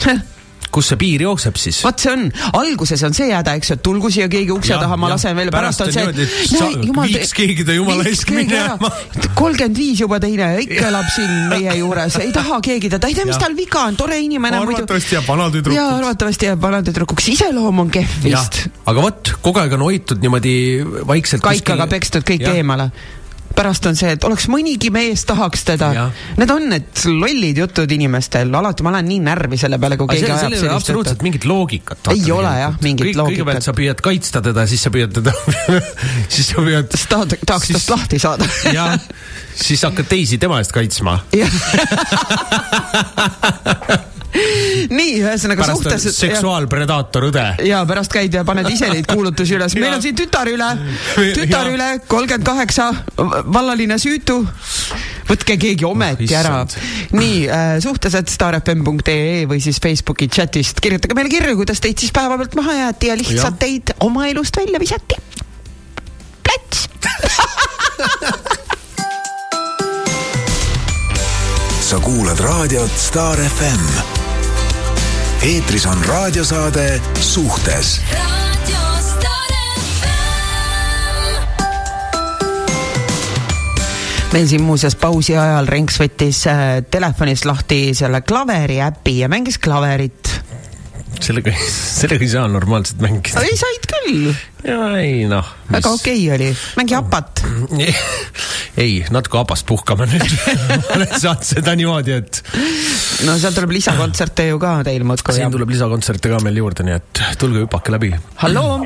kus see piir jookseb siis? vot see on, alguses on see häda, eks ju, et tulgu siia keegi ukse ja, taha, ma lasen veel, pärast on see, et no, jumal, viiks keegi ta jumala eest minema. kolmkümmend viis juba teine ikka elab siin meie juures, ei taha keegi teda, ei tea, mis tal viga on, tore inimene arvatavasti jääb vanatüdrukuks. jaa, arvatavasti jääb vanatüdrukuks, iseloom on kehv vist. aga vot, kogu aeg on hoitud niimoodi vaikselt kaikaga kuskil... pekstud kõik ja. eemale pärast on see, et oleks mõnigi mees tahaks teda. Need on need lollid jutud inimestel, alati ma lähen nii närvi selle peale, kui keegi ajab sellist absoluutselt juttu. mingit loogikat. ei ole jah, mingit Kõik, loogikat. kõigepealt sa püüad kaitsta teda, siis sa püüad teda siis sa püüad. siis tahad, tahaks siis... tast lahti saada jah, siis hakkad teisi tema eest kaitsma nii, ühesõnaga suhtes. seksuaalpredaator õde. ja pärast käid ja paned ise neid kuulutusi üles, meil on siin tütar üle, tütar üle, kolmkümmend kaheksa, vallaline süütu. võtke keegi ometi oh, ära. nii äh,, suhtlused staarfm.ee või siis Facebooki chatist, kirjutage meile kirju, kuidas teid siis päevapealt maha jäeti ja lihtsalt ja. teid oma elust välja visati. plats sa kuulad raadiot Star FM eetris on raadiosaade Suhtes. Meil siin muuseas pausi ajal Renks võttis äh, telefonist lahti selle klaveri äpi ja mängis klaverit sellega, sellega ei saa normaalselt mängida. ei, said küll. ei noh mis.... väga okei okay oli, mängi hapat ei, natuke habast puhkame nüüd saanud seda niimoodi, et. no seal tuleb lisakontserte ju ka teil muudkui. siin tuleb lisakontserte ka meil juurde, nii et tulge hüpake läbi. halloo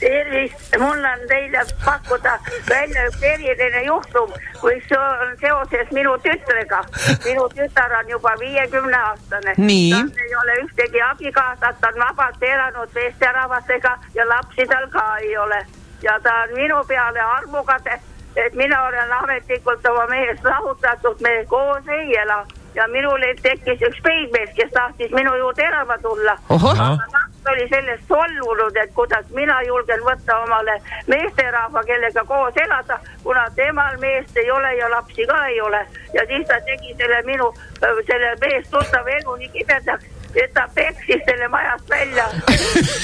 tervist, mul on teile pakkuda välja üks eriline juhtum, mis on seoses minu tütrega. minu tütar on juba viiekümne aastane. tal ei ole ühtegi abikaasat, ta on vabalt elanud meesterahvastega ja lapsi tal ka ei ole. ja ta on minu peale armukade, et mina olen ametlikult oma mehest lahutatud, me koos ei ela ja minul tekkis üks peigmees, kes tahtis minu juurde elama tulla. oli sellest solvunud, et kuidas mina julgen võtta omale meesterahva, kellega koos elada, kuna temal meest ei ole ja lapsi ka ei ole. ja siis ta tegi selle minu, selle meestuttava elu nii kibedaks et ta peksis selle majast välja.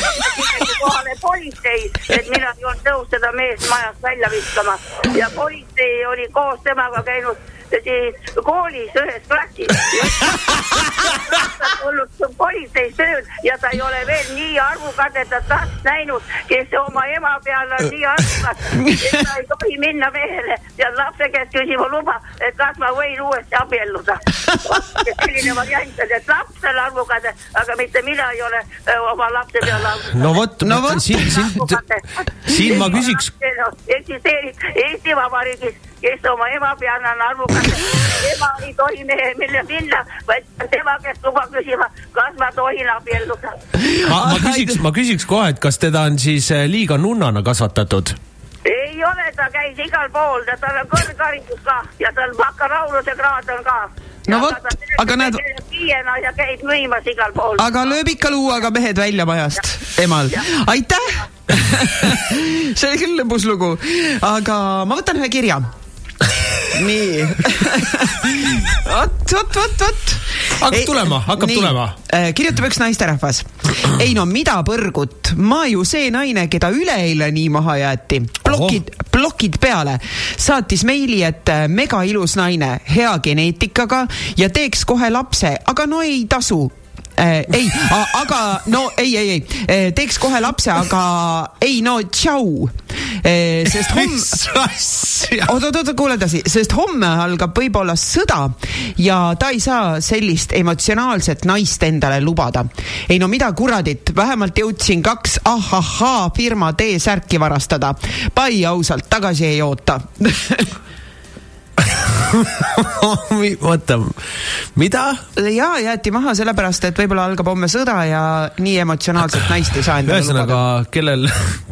kohale politsei, et mina ei olnud nõus seda meest majast välja viskama ja politsei oli koos temaga käinud siis koolis ühes klassis. tulnud politseis tööl ja ta ei ole veel nii arvukadedat last näinud, kes oma ema peal on nii arvukas, et ta ei tohi minna mehele ja lapse käest küsima luba, et kas ma võin uuesti abielluda. selline variant on, et laps on arvukas, aga mitte mina ei ole oma lapse peal arvukas. no vot, no vot, siin, siin, siin ma küsiks. eksisteerib Eesti Vabariigis kes oma ema peal on arvukas. ema ei tohi mehe, mille minna, vaid tema käest luba küsima, kas ma tohin abielluda. ma, ma küsiks, ma küsiks kohe, et kas teda on siis eh, liiga nunnana kasvatatud? ei ole, ta käis igal pool ja tal on kõrgharidus ka ja tal bakalaureuse kraad on ka no vot, aga näed. viiena ja käib müümas igal pool. aga lööb ikka luuaga mehed välja majast, emal. aitäh see oli küll lõbus lugu, aga ma võtan ühe kirja nii vot, vot, vot, vot. hakkab tulema, hakkab nii. tulema. Äh, kirjutab üks naisterahvas. ei no mida põrgut, ma ju see naine, keda üleeile nii maha jäeti. plokid, plokid peale. saatis meili, et äh, mega ilus naine, hea geneetikaga ja teeks kohe lapse, aga no ei tasu äh,. ei, aga no ei, ei, ei, äh, teeks kohe lapse, aga ei no tšau äh,. sest homme, oot, oot, oot, kuule edasi, sest homme algab võib-olla sõda ja ta ei saa sellist emotsionaalset naist endale lubada. ei no mida kuradit, vähemalt jõudsin kaks ahahaa firma T-särki varastada. pai ausalt, tagasi ei oota oota, mida? ja jäeti maha sellepärast, et võib-olla algab homme sõda ja nii emotsionaalset naist ei saa endale ühesõnaga, kellel,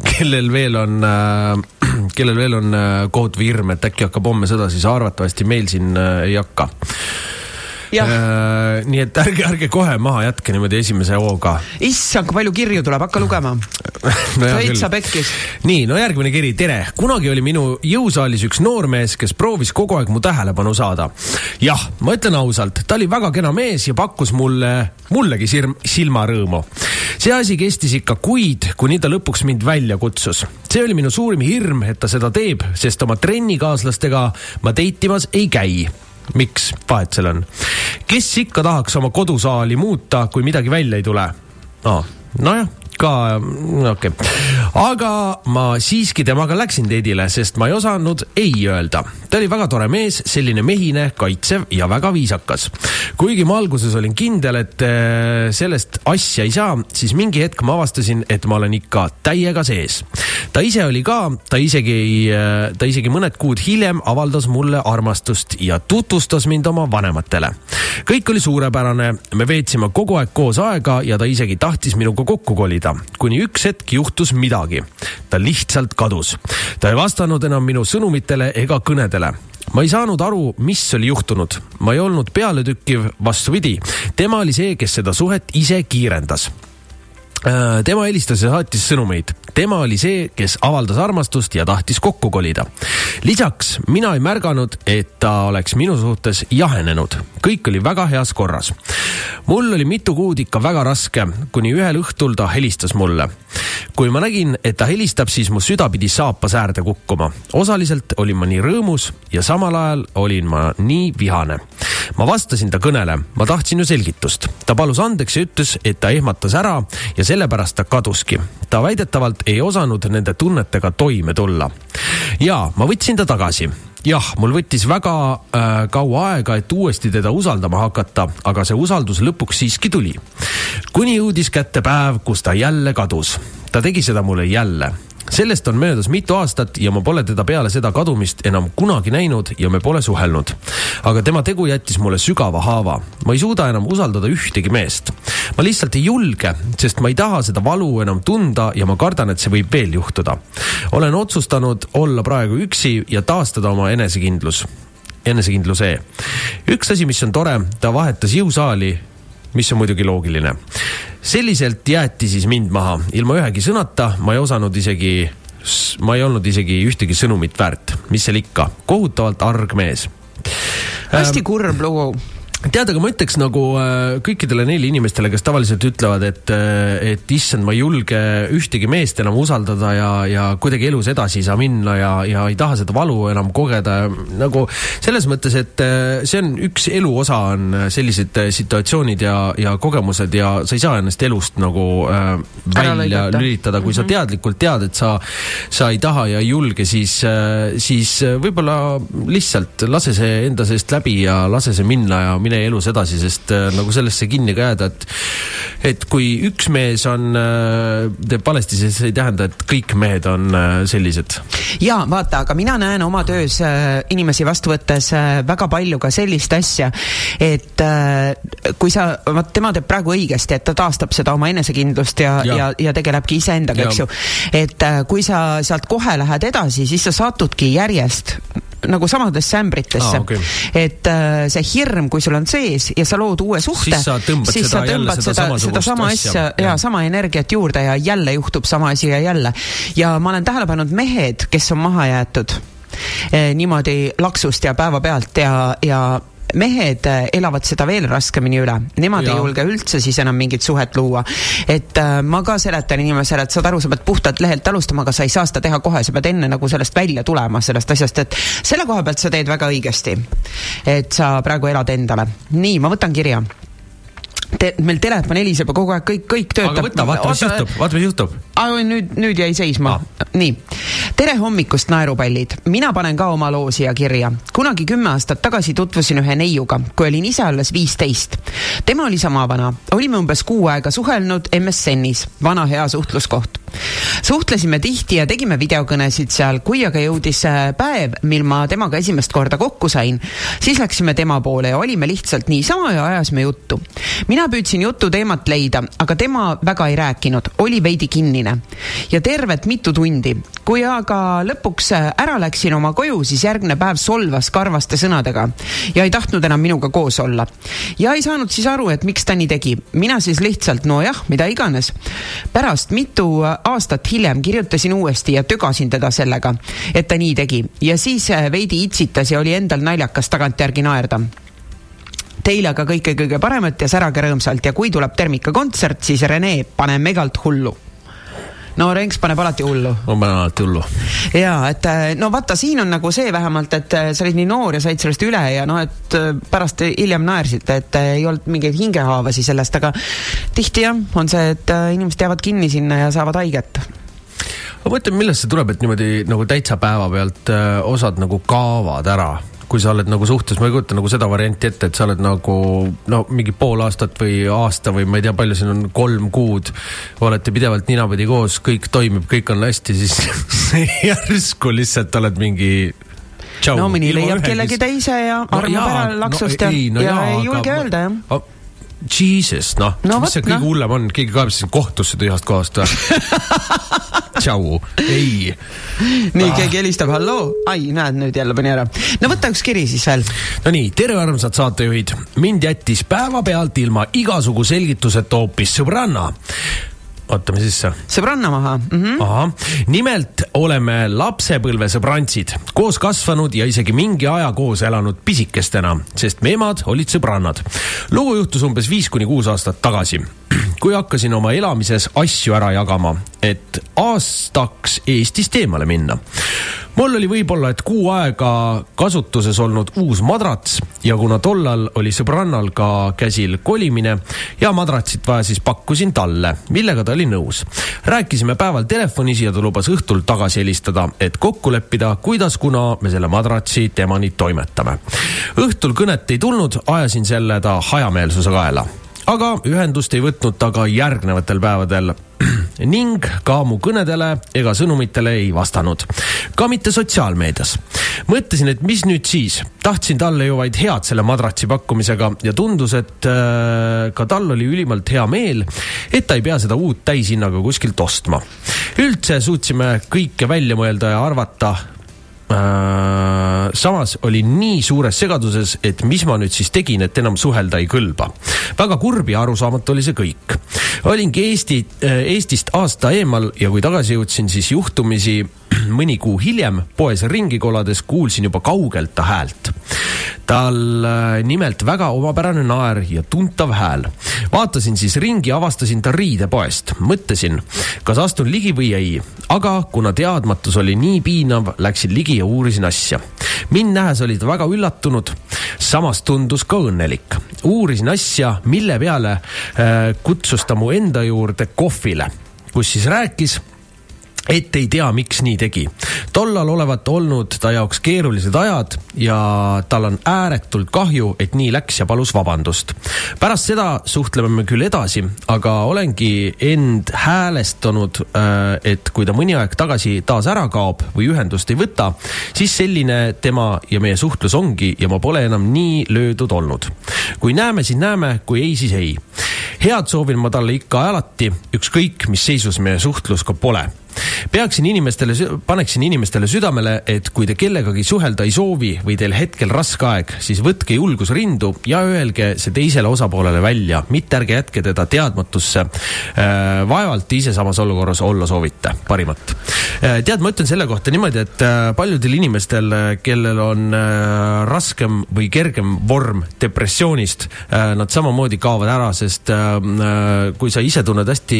kellel veel on äh, kellel veel on äh, kohutav hirm, et äkki hakkab homme sõda, siis arvatavasti meil siin äh, ei hakka Äh, nii et ärge, ärge kohe maha jätke niimoodi esimese hooga. issand, kui palju kirju tuleb, hakka lugema no. täitsa pekkis. nii, no järgmine kiri, tere. kunagi oli minu jõusaalis üks noormees, kes proovis kogu aeg mu tähelepanu saada. jah, ma ütlen ausalt, ta oli väga kena mees ja pakkus mulle, mullegi sirm, silmarõõmu. see asi kestis ikka kuid, kuni ta lõpuks mind välja kutsus. see oli minu suurim hirm, et ta seda teeb, sest oma trennikaaslastega ma date imas ei käi miks, vahet seal on. kes ikka tahaks oma kodusaali muuta, kui midagi välja ei tule no,? nojah ka, okei okay.. aga ma siiski temaga läksin teedile, sest ma ei osanud ei öelda. ta oli väga tore mees, selline mehine, kaitsev ja väga viisakas. kuigi ma alguses olin kindel, et äh, sellest asja ei saa, siis mingi hetk ma avastasin, et ma olen ikka täiega sees. ta ise oli ka, ta isegi ei, äh, ta isegi mõned kuud hiljem avaldas mulle armastust ja tutvustas mind oma vanematele. kõik oli suurepärane, me veetsime kogu aeg koos aega ja ta isegi tahtis minuga kokku kolida leida, kuni üks hetk juhtus midagi. ta lihtsalt kadus. ta ei vastanud enam minu sõnumitele ega kõnedele. Ma ei saanud aru, mis oli juhtunud, ma ei olnud pealetükkiv, vastupidi, tema oli see, kes seda suhet ise kiirendas tema helistas ja saatis sõnumeid. tema oli see, kes avaldas armastust ja tahtis kokku kolida. lisaks mina ei märganud, et ta oleks minu suhtes jahenenud. kõik oli väga heas korras. mul oli mitu kuud ikka väga raske, kuni ühel õhtul ta helistas mulle. kui ma nägin, et ta helistab, siis mu süda pidi saapas äärde kukkuma. osaliselt olin ma nii rõõmus ja samal ajal olin ma nii vihane. ma vastasin ta kõnele, ma tahtsin ju selgitust. ta palus andeks ja ütles, et ta ehmatas ära ja see sellepärast ta kaduski. ta väidetavalt ei osanud nende tunnetega toime tulla. ja ma võtsin ta tagasi jah, mul võttis väga äh, kaua aega, et uuesti teda usaldama hakata, aga see usaldus lõpuks siiski tuli. kuni jõudis kätte päev, kus ta jälle kadus. ta tegi seda mulle jälle sellest on möödas mitu aastat ja ma pole teda peale seda kadumist enam kunagi näinud ja me pole suhelnud. aga tema tegu jättis mulle sügava haava. ma ei suuda enam usaldada ühtegi meest. ma lihtsalt ei julge, sest ma ei taha seda valu enam tunda ja ma kardan, et see võib veel juhtuda. olen otsustanud olla praegu üksi ja taastada oma enesekindlus enesekindlus E. üks asi, mis on tore, ta vahetas jõusaali, mis on muidugi loogiline. selliselt jäeti siis mind maha, ilma ühegi sõnata, ma ei osanud isegi, ma ei olnud isegi ühtegi sõnumit väärt, mis seal ikka, kohutavalt arg mees. hästi kurb lugu tead, aga ma ütleks nagu äh, kõikidele neile inimestele, kes tavaliselt ütlevad, et, äh, et issand, ma ei julge ühtegi meest enam usaldada ja, ja kuidagi elus edasi ei saa minna ja, ja ei taha seda valu enam kogeda. nagu selles mõttes, et äh, see on üks elu osa, on sellised situatsioonid ja, ja kogemused ja sa ei saa ennast elust nagu äh, välja lülitada, kui mm -hmm. sa mhm. teadlikult tead, et sa, sa ei taha ja ei julge, siis siis võib-olla lihtsalt lase see enda seest läbi ja lase see minna ja mine mine elus edasi, sest äh, nagu sellesse kinni ka jääda, et et kui üks mees on, äh, teeb valesti, siis ei tähenda, et kõik mehed on äh, sellised. ja vaata, aga mina näen oma töös inimesi vastu võttes väga palju ka sellist asja, et kui sa, vot tema teeb praegu õigesti, et ta taastab seda oma enesekindlust ja, ja, ja, ja tegelebki iseendaga, eks ju. et kui sa sealt kohe lähed edasi, siis sa satudki järjest nagu samadesse ämbritesse ah,. Okay. et äh, see hirm, kui sul on sees ja sa lood uue suhte, siis sa tõmbad seda, seda, seda sama asja ja, ja sama energiat juurde ja jälle juhtub sama asi ja jälle. ja ma olen tähele pannud mehed, kes on maha jäetud eh, niimoodi laksust ja päevapealt ja, ja mehed äh, elavad seda veel raskemini üle, nemad ja. ei julge üldse siis enam mingit suhet luua. et äh, ma ka seletan inimesele, et saad aru, sa pead puhtalt lehelt alustama, aga sa ei saa seda teha kohe, sa pead enne nagu sellest välja tulema, sellest asjast, et selle koha pealt sa teed väga õigesti. et sa praegu elad endale. nii, ma võtan kirja te, meil telefon heliseb ja kogu aeg kõik, kõik töötab. aga võta, vaata, mis juhtub, vaata, mis juhtub. nüüd, nüüd jäi seisma ah.. nii. tere hommikust, naerupallid. mina panen ka oma loo siia kirja. kunagi kümme aastat tagasi tutvusin ühe neiuga, kui olin ise alles viisteist. tema oli sama vana, olime umbes kuu aega suhelnud MSN-is, vana hea suhtluskoht. suhtlesime tihti ja tegime videokõnesid seal, kui aga jõudis äh, päev, mil ma temaga esimest korda kokku sain, siis läksime tema poole ja olime lihtsalt niisama ja ajasime juttu. mina mina püüdsin jututeemat leida, aga tema väga ei rääkinud, oli veidi kinnine. ja tervet mitu tundi. kui aga lõpuks ära läksin oma koju, siis järgmine päev solvas karvaste sõnadega ja ei tahtnud enam minuga koos olla. ja ei saanud siis aru, et miks ta nii tegi. mina siis lihtsalt, nojah, mida iganes. pärast mitu aastat hiljem kirjutasin uuesti ja tögasin teda sellega, et ta nii tegi ja siis veidi itsitas ja oli endal naljakas tagantjärgi naerda teile aga kõike kõige paremat ja särage rõõmsalt ja kui tuleb Termika kontsert, siis Rene, pane megalt hullu no Renks paneb alati hullu. ma panen alati hullu. ja et äh, no vaata, siin on nagu see vähemalt, et äh, sa olid nii noor ja said sellest üle ja noh, et äh, pärast hiljem naersite, et ei olnud mingeid hingehaavasi sellest, aga tihti jah, on see, et inimesed jäävad kinni sinna ja saavad haiget ma mõtlen, millest see tuleb, et niimoodi nagu täitsa päevapealt osad nagu kaovad ära kui sa oled nagu suhtes, ma ei kujuta nagu seda varianti ette, et sa oled nagu no mingi pool aastat või aasta või ma ei tea, palju siin on, kolm kuud. olete pidevalt ninapidi koos, kõik toimib, kõik on hästi, siis järsku lihtsalt oled mingi Tšau, no mõni leiab kellegi teise ja armab no, ära laksust no, ja, ei, no, ja, ja ei julge öelda jah oh, Jesus, noh no, mis see kõige no. hullem on, keegi kaebas sind kohtusse tühjast kohast või tšau, ei. nii ah., keegi helistab, halloo, ai, näed, nüüd jälle pani ära. no võta üks kiri siis veel. Nonii, tere armsad saatejuhid, mind jättis päevapealt ilma igasugu selgituseta hoopis sõbranna ootame sisse. sõbranna maha mm. -hmm. ahah, nimelt oleme lapsepõlvesõbrantsid, koos kasvanud ja isegi mingi aja koos elanud pisikestena, sest me emad olid sõbrannad. lugu juhtus umbes viis kuni kuus aastat tagasi, kui hakkasin oma elamises asju ära jagama, et aastaks Eestist eemale minna mul oli võib-olla, et kuu aega kasutuses olnud uus madrats ja kuna tollal oli sõbrannal ka käsil kolimine ja madratsit vaja, siis pakkusin talle, millega ta oli nõus. rääkisime päeval telefonis ja ta lubas õhtul tagasi helistada, et kokku leppida, kuidas, kuna me selle madratsi temani toimetame. õhtul kõnet ei tulnud, ajasin selle ta hajameelsuse kaela aga ühendust ei võtnud ta ka järgnevatel päevadel ning ka mu kõnedele ega sõnumitele ei vastanud. ka mitte sotsiaalmeedias. mõtlesin, et mis nüüd siis, tahtsin talle ju vaid head selle madratsi pakkumisega ja tundus, et äh, ka tal oli ülimalt hea meel, et ta ei pea seda uut täishinnaga kuskilt ostma. üldse suutsime kõike välja mõelda ja arvata samas olin nii suures segaduses, et mis ma nüüd siis tegin, et enam suhelda ei kõlba. väga kurb ja arusaamatu oli see kõik. olingi Eesti, Eestist aasta eemal ja kui tagasi jõudsin, siis juhtumisi mõni kuu hiljem poes ringi kolades kuulsin juba kaugelt ta häält. tal äh, nimelt väga omapärane naer ja tuntav hääl. vaatasin siis ringi, avastasin ta riidepoest, mõtlesin, kas astun ligi või ei, aga kuna teadmatus oli nii piinav, läksin ligi ja uurisin asja. mind nähes oli ta väga üllatunud, samas tundus ka õnnelik. uurisin asja, mille peale äh, kutsus ta mu enda juurde kohvile, kus siis rääkis et ei tea, miks nii tegi. tollal olevat olnud ta jaoks keerulised ajad ja tal on ääretult kahju, et nii läks ja palus vabandust. pärast seda suhtleme me küll edasi, aga olengi end häälestanud, äh, et kui ta mõni aeg tagasi taas ära kaob või ühendust ei võta, siis selline tema ja meie suhtlus ongi ja ma pole enam nii löödud olnud. kui näeme, siis näeme, kui ei, siis ei. head soovin ma talle ikka alati, ükskõik mis seisus meie suhtlus ka pole peaksin inimestele, paneksin inimestele südamele, et kui te kellegagi suhelda ei soovi või teil hetkel raske aeg, siis võtke julgus rindu ja öelge see teisele osapoolele välja, mitte ärge jätke teda teadmatusse. Äh, vaevalt ise samas olukorras olla soovite, parimat. Äh, tead, ma ütlen selle kohta niimoodi, et äh, paljudel inimestel, kellel on raskem või kergem vorm depressioonist, nad samamoodi kaovad ära, sest kui sa ise tunned hästi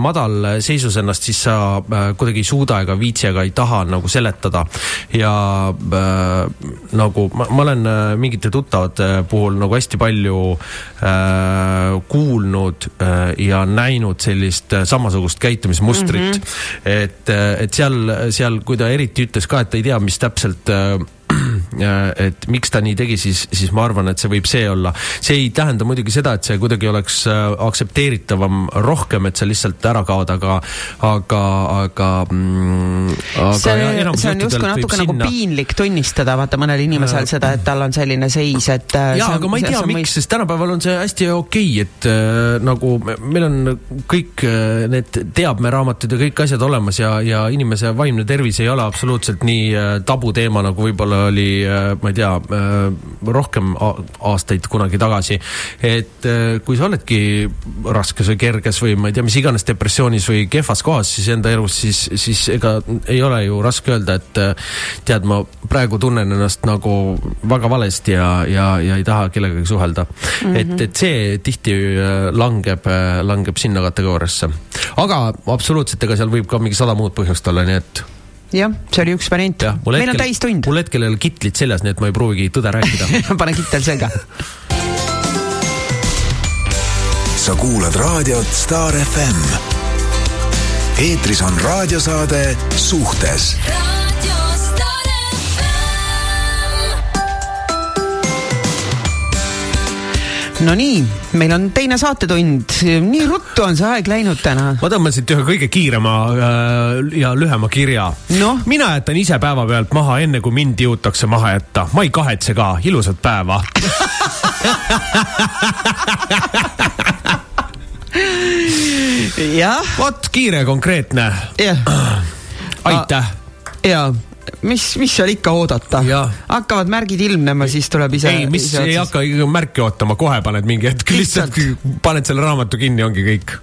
madal seisus ennast, siis sa kuidagi ei suuda ega viitsi ega ei taha nagu seletada. ja äh, nagu ma, ma olen äh, mingite tuttavate puhul nagu hästi palju äh, kuulnud äh, ja näinud sellist äh, samasugust käitumismustrit mm. -hmm. et, äh, et seal, seal, kui ta eriti ütles ka, et ta ei tea, mis täpselt äh, et miks ta nii tegi, siis, siis ma arvan, et see võib see olla. see ei tähenda muidugi seda, et see kuidagi oleks äh, aktsepteeritavam rohkem, et sa lihtsalt ära kaod, aga, aga, aga mm,. see, see on justkui natuke nagu sinna... piinlik tunnistada, vaata mõnel inimesel seda, et tal on selline seis, et. Äh, jaa, aga ma ei tea, miks sest tänapäeval on see hästi okei okay,, et äh, nagu meil on kõik äh, need teabmeraamatud ja kõik asjad olemas ja, ja inimese vaimne tervis ei ole absoluutselt nii äh, tabuteema, nagu võib-olla oli, äh, ma ei tea, äh, rohkem aastaid kunagi tagasi. et äh, kui sa oledki raskes või kerges või ma ei tea, mis iganes depressioonis või kehvas kohas siis enda elus, siis, siis ega ei ole ju raske öelda, et tead, ma praegu tunnen ennast nagu väga valesti ja, ja, ja ei taha kellegagi suhelda mm. -hmm. et, et see tihti langeb, langeb sinna kategooriasse. aga absoluutselt, ega seal võib ka mingi sada muud põhjust olla, nii et jah, see oli üks variant. meil hetkel, on täistund. mul hetkel ei ole kitlit seljas, nii et ma ei proovigi tõde rääkida pane kittel selga sa kuulad raadiot Star FM. eetris on raadiosaade Suhtes Nonii, meil on teine saatetund, nii ruttu on see aeg läinud täna. ma tõmbasin ühe kõige kiirema äh, ja lühema kirja no?. mina jätan ise päevapealt maha, enne kui mind jõutakse maha jätta. ma ei kahetse ka, ilusat päeva jah. vot, kiire ja konkreetne. aitäh. jaa mis, mis seal ikka oodata, hakkavad märgid ilmnema, siis tuleb ise. ei, mis ei hakka märki ootama, kohe paned mingi hetk lihtsalt, lihtsalt paned selle raamatu kinni, ongi kõik.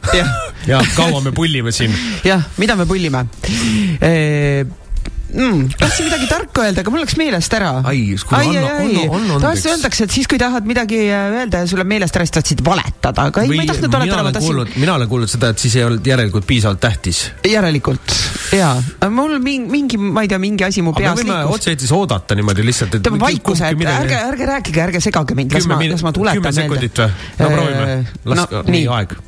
ja kaua me pullime siin. jah, mida me pullime e mm,. tahtsin midagi tarka öelda, aga mul läks meelest ära. andeks. Öeldakse, et siis, kui tahad midagi äh, öelda ja sul on meelest ära, siis tahtsid valetada, aga ei, ma ei tahtnud valetada, ma tahtsin. mina olen kuulnud seda, et siis ei olnud järelikult piisavalt tähtis. järelikult, jaa. mul mingi, mingi, ma ei tea, mingi asi mu peas liikus. otse-eetris oodata niimoodi lihtsalt, et. ütleme vaikuse, et ärge, ärge rääkige, ärge segage mind, las ma, las ma tuletan meelde. kümme sekundit või? no proovime, las no, nii aeg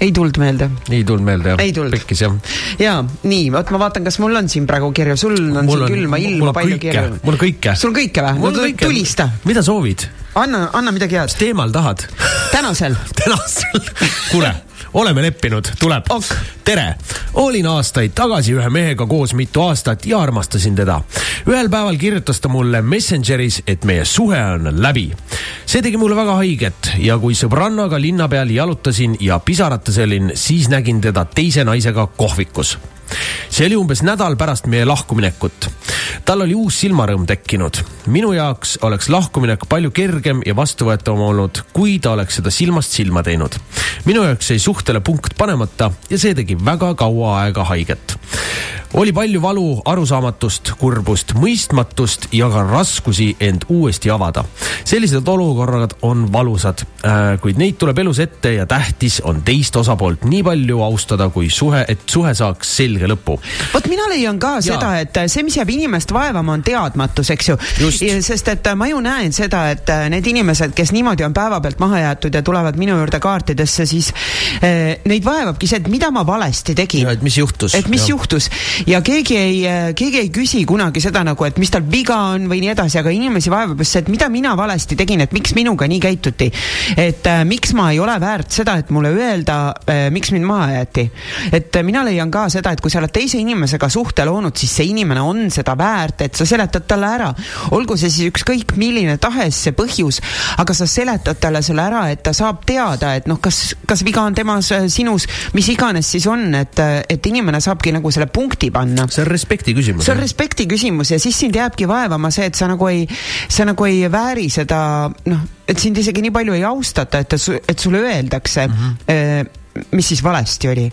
ei tulnud meelde. ei tulnud meelde jah? ei tulnud. pekkis jah. ja nii, vot ma vaatan, kas mul on siin praegu kirju, sul on mul siin on, külma ilma palju kõike. kirju. mul on kõike. sul on kõike või? no tulista. mida soovid? anna, anna midagi head. mis teemal tahad? tänasel tänasel kuule oleme leppinud, tuleb. Ok.. tere, olin aastaid tagasi ühe mehega koos mitu aastat ja armastasin teda. ühel päeval kirjutas ta mulle Messengeris, et meie suhe on läbi. See tegi mulle väga haiget ja kui sõbrannaga linna peal jalutasin ja pisarates olin, siis nägin teda teise naisega kohvikus see oli umbes nädal pärast meie lahkuminekut. tal oli uus silmarõõm tekkinud. minu jaoks oleks lahkuminek palju kergem ja vastuvõetavam olnud, kui ta oleks seda silmast silma teinud. minu jaoks jäi suhtele punkt panemata ja see tegi väga kaua aega haiget oli palju valu, arusaamatust, kurbust, mõistmatust ja ka raskusi end uuesti avada. sellised olukorrad on valusad, äh, kuid neid tuleb elus ette ja tähtis on teist osapoolt nii palju austada, kui suhe, et suhe saaks selge lõpu. vot mina leian ka ja. seda, et see, mis jääb inimest vaevama, on teadmatus, eks ju. sest et ma ju näen seda, et need inimesed, kes niimoodi on päevapealt maha jäetud ja tulevad minu juurde kaartidesse, siis eh, neid vaevabki see, et mida ma valesti tegin. et mis juhtus. et mis ja. juhtus ja keegi ei, keegi ei küsi kunagi seda nagu, et mis tal viga on või nii edasi, aga inimesi vaevab just see, et mida mina valesti tegin, et miks minuga nii käituti. et äh, miks ma ei ole väärt seda, et mulle öelda äh,, miks mind maha jäeti. et äh, mina leian ka seda, et kui sa oled teise inimesega suhte loonud, siis see inimene on seda väärt, et sa seletad talle ära. olgu see siis ükskõik milline tahes see põhjus, aga sa seletad talle selle ära, et ta saab teada, et noh, kas, kas viga on temas, äh, sinus, mis iganes siis on, et, äh, et inimene saabki nagu selle punkti panna. see on respekti küsimus. see on respekti küsimus ja siis sind jääbki vaevama see, et sa nagu ei, sa nagu ei vääri seda, noh, et sind isegi nii palju ei austata, et, et sulle öeldakse mm. -hmm mis siis valesti oli.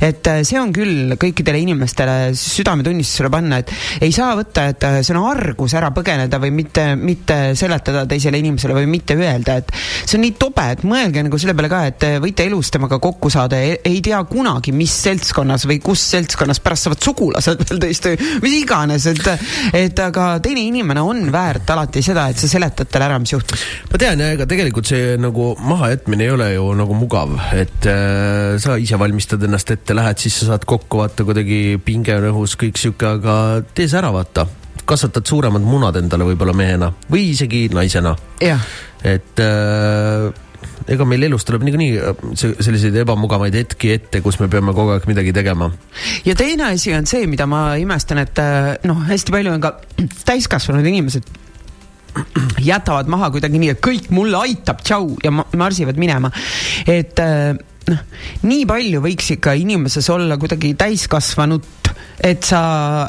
et äh, see on küll kõikidele inimestele südametunnistusele panna, et ei saa võtta, et äh, see on argus ära põgeneda või mitte, mitte seletada teisele inimesele või mitte öelda, et see on nii tobe, et mõelge nagu selle peale ka, et võite elus temaga kokku saada ja ei tea kunagi, mis seltskonnas või kus seltskonnas pärast saavad sugulased veel tõesti, mis iganes, et, et aga teine inimene on väärt alati seda, et sa seletad talle ära, mis juhtus. ma tean ja ega tegelikult see nagu mahajätmine ei ole ju nagu mugav, et Äh, sa ise valmistad ennast ette, lähed, siis sa saad kokku, vaata kuidagi pinge on õhus, kõik sihuke, aga tee see ära, vaata. kasvatad suuremad munad endale võib-olla mehena või isegi naisena. et äh, ega meil elus tuleb niikuinii äh, selliseid ebamugavaid hetki ette, kus me peame kogu aeg midagi tegema. ja teine asi on see, mida ma imestan, et äh, noh, hästi palju on ka täiskasvanud inimesed jätavad maha kuidagi nii, et kõik mulle aitab, tšau ja marsivad minema. et noh, nii palju võiks ikka inimeses olla kuidagi täiskasvanut, et sa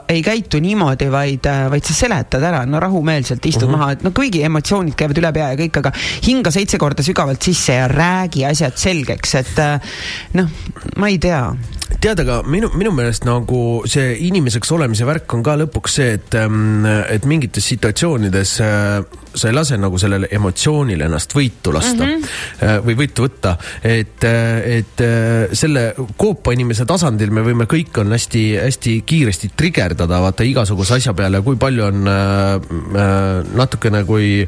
ei käitu niimoodi, vaid, vaid sa seletad ära, no rahumeelselt istud uh mhm. -huh. maha, et no kuigi emotsioonid käivad üle pea ja kõik, aga hinga seitse korda sügavalt sisse ja räägi asjad selgeks, et noh, ma ei tea tead, aga minu, minu meelest nagu see inimeseks olemise värk on ka lõpuks see, et, ähm, et mingites situatsioonides äh, sa ei lase nagu sellele emotsioonile ennast võitu lasta mm -hmm. või võitu võtta. et, äh, et selle koopa inimese tasandil me võime kõik on hästi-hästi kiiresti trigerdada vaata igasuguse asja peale, kui palju on äh, natukene, kui,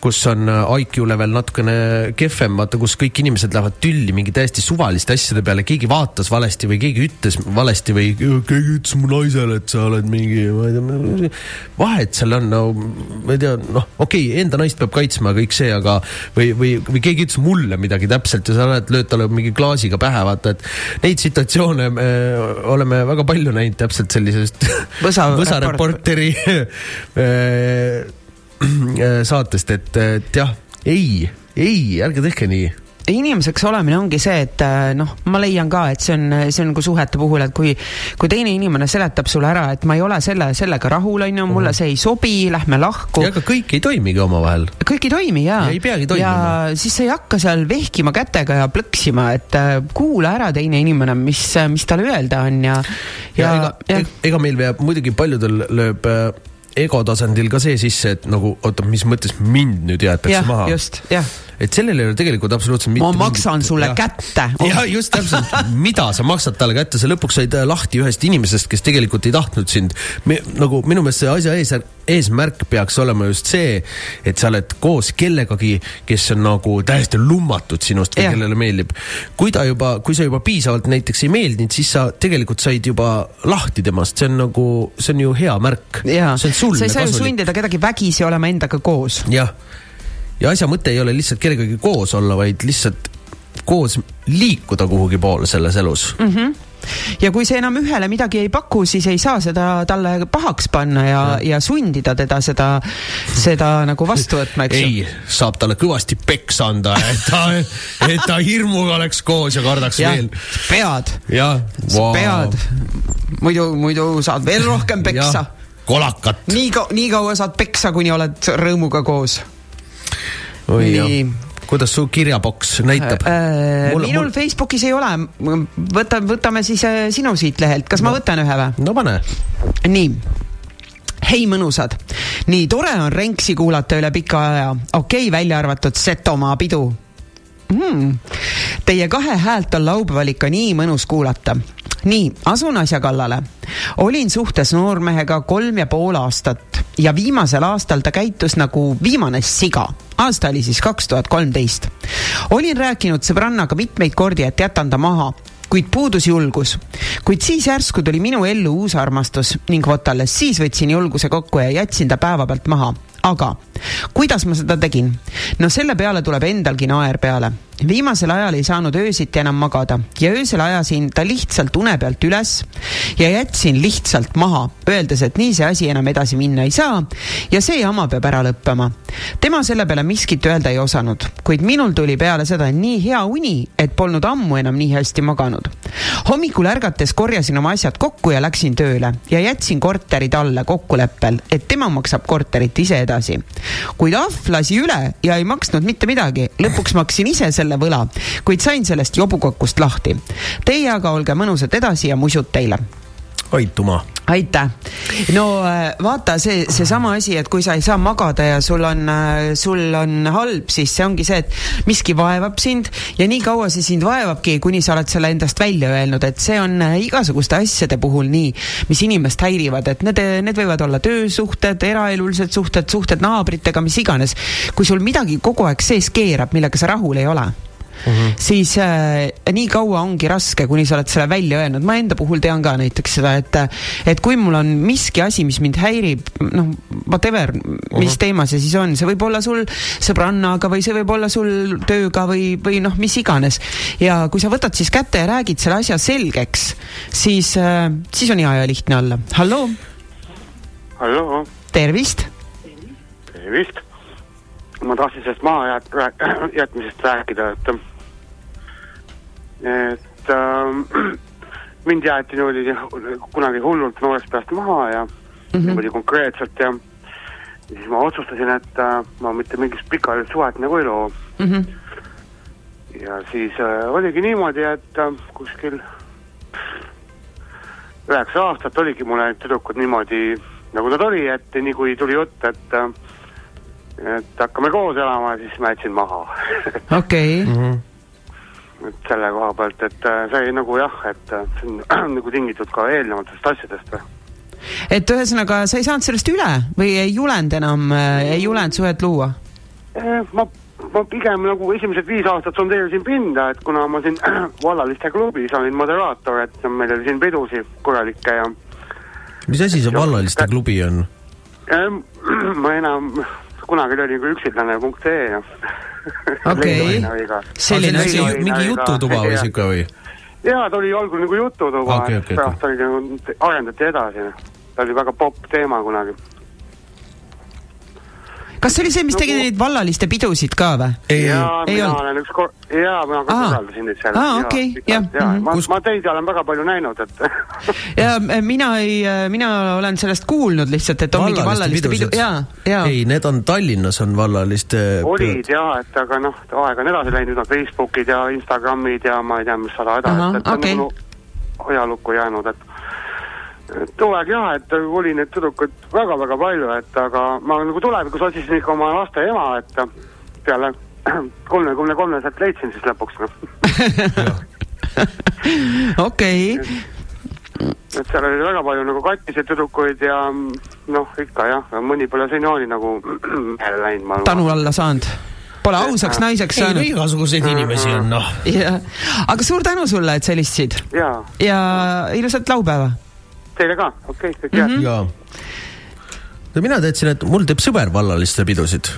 kus on IQ level natukene kehvem, vaata, kus kõik inimesed lähevad tülli mingi täiesti suvaliste asjade peale, keegi vaatas valesti või keegi ütles valesti või keegi ütles mu naisele, et sa oled mingi, ma ei tea, vahet seal on, no ma ei tea, noh, okei okay, enda naist peab kaitsma kõik see, aga või, või, või keegi ütles mulle midagi täpselt ja sa oled, lööd talle mingi klaasiga pähe, vaata, et neid situatsioone me oleme väga palju näinud täpselt sellisest Võsa, Võsa reporteri äh, saatest, et, et jah, ei, ei, ärge tehke nii inimeseks olemine ongi see, et äh, noh, ma leian ka, et see on, see on nagu suhete puhul, et kui, kui teine inimene seletab sulle ära, et ma ei ole selle, sellega rahul, on ju, mulle mhm. see ei sobi, lähme lahku. ja aga kõik ei toimigi omavahel. kõik ei toimi ja. ja ei peagi toimima. ja siis sa ei hakka seal vehkima kätega ja plõksima, et äh, kuula ära teine inimene, mis, mis tal öelda on ja, ja, ja ega, ja. ega meil peab muidugi paljudel lööb äh, ego tasandil ka see sisse, et nagu oota, mis mõttes mind nüüd jäetakse ja, maha. just, jah et sellel ei ole tegelikult absoluutselt mitte. ma maksan mingit, sulle ja. kätte. ja just täpselt, mida sa maksad talle kätte, sa lõpuks said äh, lahti ühest inimesest, kes tegelikult ei tahtnud sind. nagu minu meelest see asja ees, eesmärk peaks olema just see, et sa oled koos kellegagi, kes on nagu täiesti lummatud sinust või kellele meeldib. kui ta juba, kui sa juba piisavalt näiteks ei meeldinud, siis sa tegelikult said juba lahti temast, see on nagu, see on ju hea märk. see on sulle kasulik. sa ei saa ju sundida kedagi vägisi olema endaga koos. jah ja asja mõte ei ole lihtsalt kellegagi koos olla, vaid lihtsalt koos liikuda kuhugi poole selles elus mm. -hmm ja kui see enam ühele midagi ei paku, siis ei saa seda talle pahaks panna ja, ja sundida teda seda, seda nagu vastu võtma, eks ju. ei, saab talle kõvasti peksa anda, et ta, et ta hirmuga oleks koos ja kardaks ja, veel. pead. wow., pead. muidu, muidu saad veel rohkem peksa. kolakat. nii kaua, nii kaua saad peksa, kuni oled rõõmuga koos. Nii kuidas su kirjaboks näitab äh,? Mul, minul mul... Facebookis ei ole. võta, võtame siis äh, sinu siit lehelt, kas no. ma võtan ühe või? no pane. nii hei mõnusad, nii tore on Renksi kuulata üle pika aja, okei okay,, välja arvatud Setomaa pidu mm.. Teie kahe häält on laupäeval ikka nii mõnus kuulata. nii, asun asja kallale. olin suhtes noormehega kolm ja pool aastat ja viimasel aastal ta käitus nagu viimane siga. aasta oli siis kaks tuhat kolmteist. olin rääkinud sõbrannaga mitmeid kordi, et jätan ta maha, kuid puudus julgus. kuid siis järsku tuli minu ellu uus armastus ning vot alles siis võtsin julguse kokku ja jätsin ta päevapealt maha aga kuidas ma seda tegin? no selle peale tuleb endalgi naer peale viimasel ajal ei saanud öösiti enam magada ja öösel ajasin ta lihtsalt une pealt üles ja jätsin lihtsalt maha, öeldes, et nii see asi enam edasi minna ei saa ja see jama peab ära lõppema. tema selle peale miskit öelda ei osanud, kuid minul tuli peale seda nii hea uni, et polnud ammu enam nii hästi maganud. hommikul ärgates korjasin oma asjad kokku ja läksin tööle ja jätsin korteri talle kokkuleppel, et tema maksab korterit ise edasi. kuid ahv lasi üle ja ei maksnud mitte midagi, lõpuks maksin ise selle selle võla, kuid sain sellest jobukokust lahti. Teie aga olge mõnusad edasi ja musud teile. Aituma aitäh. no äh, vaata see, seesama asi, et kui sa ei saa magada ja sul on, äh, sul on halb, siis see ongi see, et miski vaevab sind ja nii kaua see sind vaevabki, kuni sa oled selle endast välja öelnud, et see on äh, igasuguste asjade puhul nii, mis inimest häirivad, et need, need võivad olla töösuhted, eraelulised suhted, suhted naabritega, mis iganes. kui sul midagi kogu aeg sees keerab, millega sa rahul ei ole mm, -hmm. siis äh, nii kaua ongi raske, kuni sa oled selle välja öelnud. ma enda puhul tean ka näiteks seda, et, et kui mul on miski asi, mis mind häirib, noh, whatever, mis mm -hmm. teema see siis on, see võib olla sul sõbrannaga või see võib olla sul tööga või, või noh, mis iganes. ja kui sa võtad siis kätte ja räägid selle asja selgeks, siis äh,, siis on hea ja lihtne olla. halloo. halloo. tervist. tervist ma tahtsin sellest maha jät-, jätmisest rääkida, et et äh, mind jäeti niimoodi kunagi hullult noorest peast maha ja niimoodi mm -hmm. konkreetselt ja ja siis ma otsustasin, et äh, ma mitte mingit pikaajalist suhet nagu ei loo mm. -hmm. ja siis äh, oligi niimoodi, et äh, kuskil üheksa aastat oligi mul need tüdrukud niimoodi, nagu nad oli, et nii kui tuli jutt, et äh, et hakkame koos elama, siis ma jätsin maha. okei. Mhm. et selle koha pealt, et äh, see nagu jah, et äh, see on nagu tingitud ka eelnevatest asjadest või et ühesõnaga, sa ei saanud sellest üle või ei julenud enam, äh, ei julenud suhet luua? ma, ma pigem nagu esimesed viis aastat sondeerisin pinda, et kuna ma siin vallaliste klubis olin moderaator, et meil oli siin pidusid korralikke ja mis asi see vallaliste klubi on? ma enam kunagi oli nagu üksiklanne.ee ja okei, selline asi, mingi jututuba või sihuke või? jaa, ta oli algul nagu jututuba okay,, okay, pärast oli nagu, arendati edasi. ta oli väga popp teema kunagi kas see oli see, mis tegi neid vallaliste pidusid ka või? ei, jaa, mina olnud. olen üks kor-, jaa, mina ka korraldasin neid seal. aa, okei, jah. ma, ma teid olen väga palju näinud, et ja mina ei, mina olen sellest kuulnud lihtsalt, et on mingi vallaliste pidu, jaa, jaa. ei, need on Tallinnas on vallaliste olid jaa, et aga noh, aeg on edasi läinud, on Facebookid ja Instagramid ja ma ei tea, mis sada häda, et, et okay. on nagu ajalukku jäänud, et aeg jah, et oli neid tüdrukuid väga-väga palju, et aga ma nagu tulevikus otsisin ikka oma laste ema, et peale kolmekümne kolme sealt leidsin siis lõpuks noh. okei. et seal oli väga palju nagu katkiseid tüdrukuid ja noh, ikka jah, mõni pole senimaani nagu mehele läinud. tanu alla saanud Pole ausaks naiseks saanud. igasuguseid inimesi on, noh. aga suur tänu sulle, et sa helistasid. ja, ja ilusat laupäeva Teile ka, okei okay,, kõik head mm. -hmm. jaa. no mina teadsin, et mul teeb sõber vallaliste pidusid.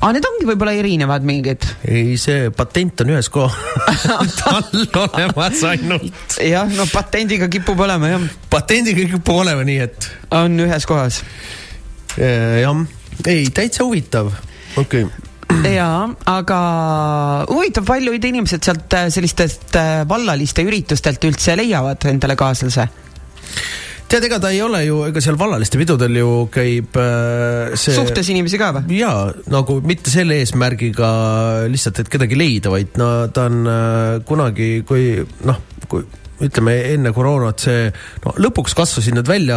aa, need ongi võib-olla erinevad mingid? ei, see patent on ühes kohas tal olemas ainult. jah, no patendiga kipub olema jah. patendiga kipub olema nii, et. on ühes kohas. jah, ei täitsa huvitav, okei okay jaa, aga huvitav, paljud inimesed sealt äh, sellistest äh, vallaliste üritustelt üldse leiavad endale kaaslase tead, ega ta ei ole ju, ega seal vallaliste pidudel ju käib äh, see. suhtes inimesi ka või? jaa, nagu mitte selle eesmärgiga lihtsalt, et kedagi leida, vaid no ta on äh, kunagi, kui noh, kui ütleme enne koroonat see, no lõpuks kasvasid nad välja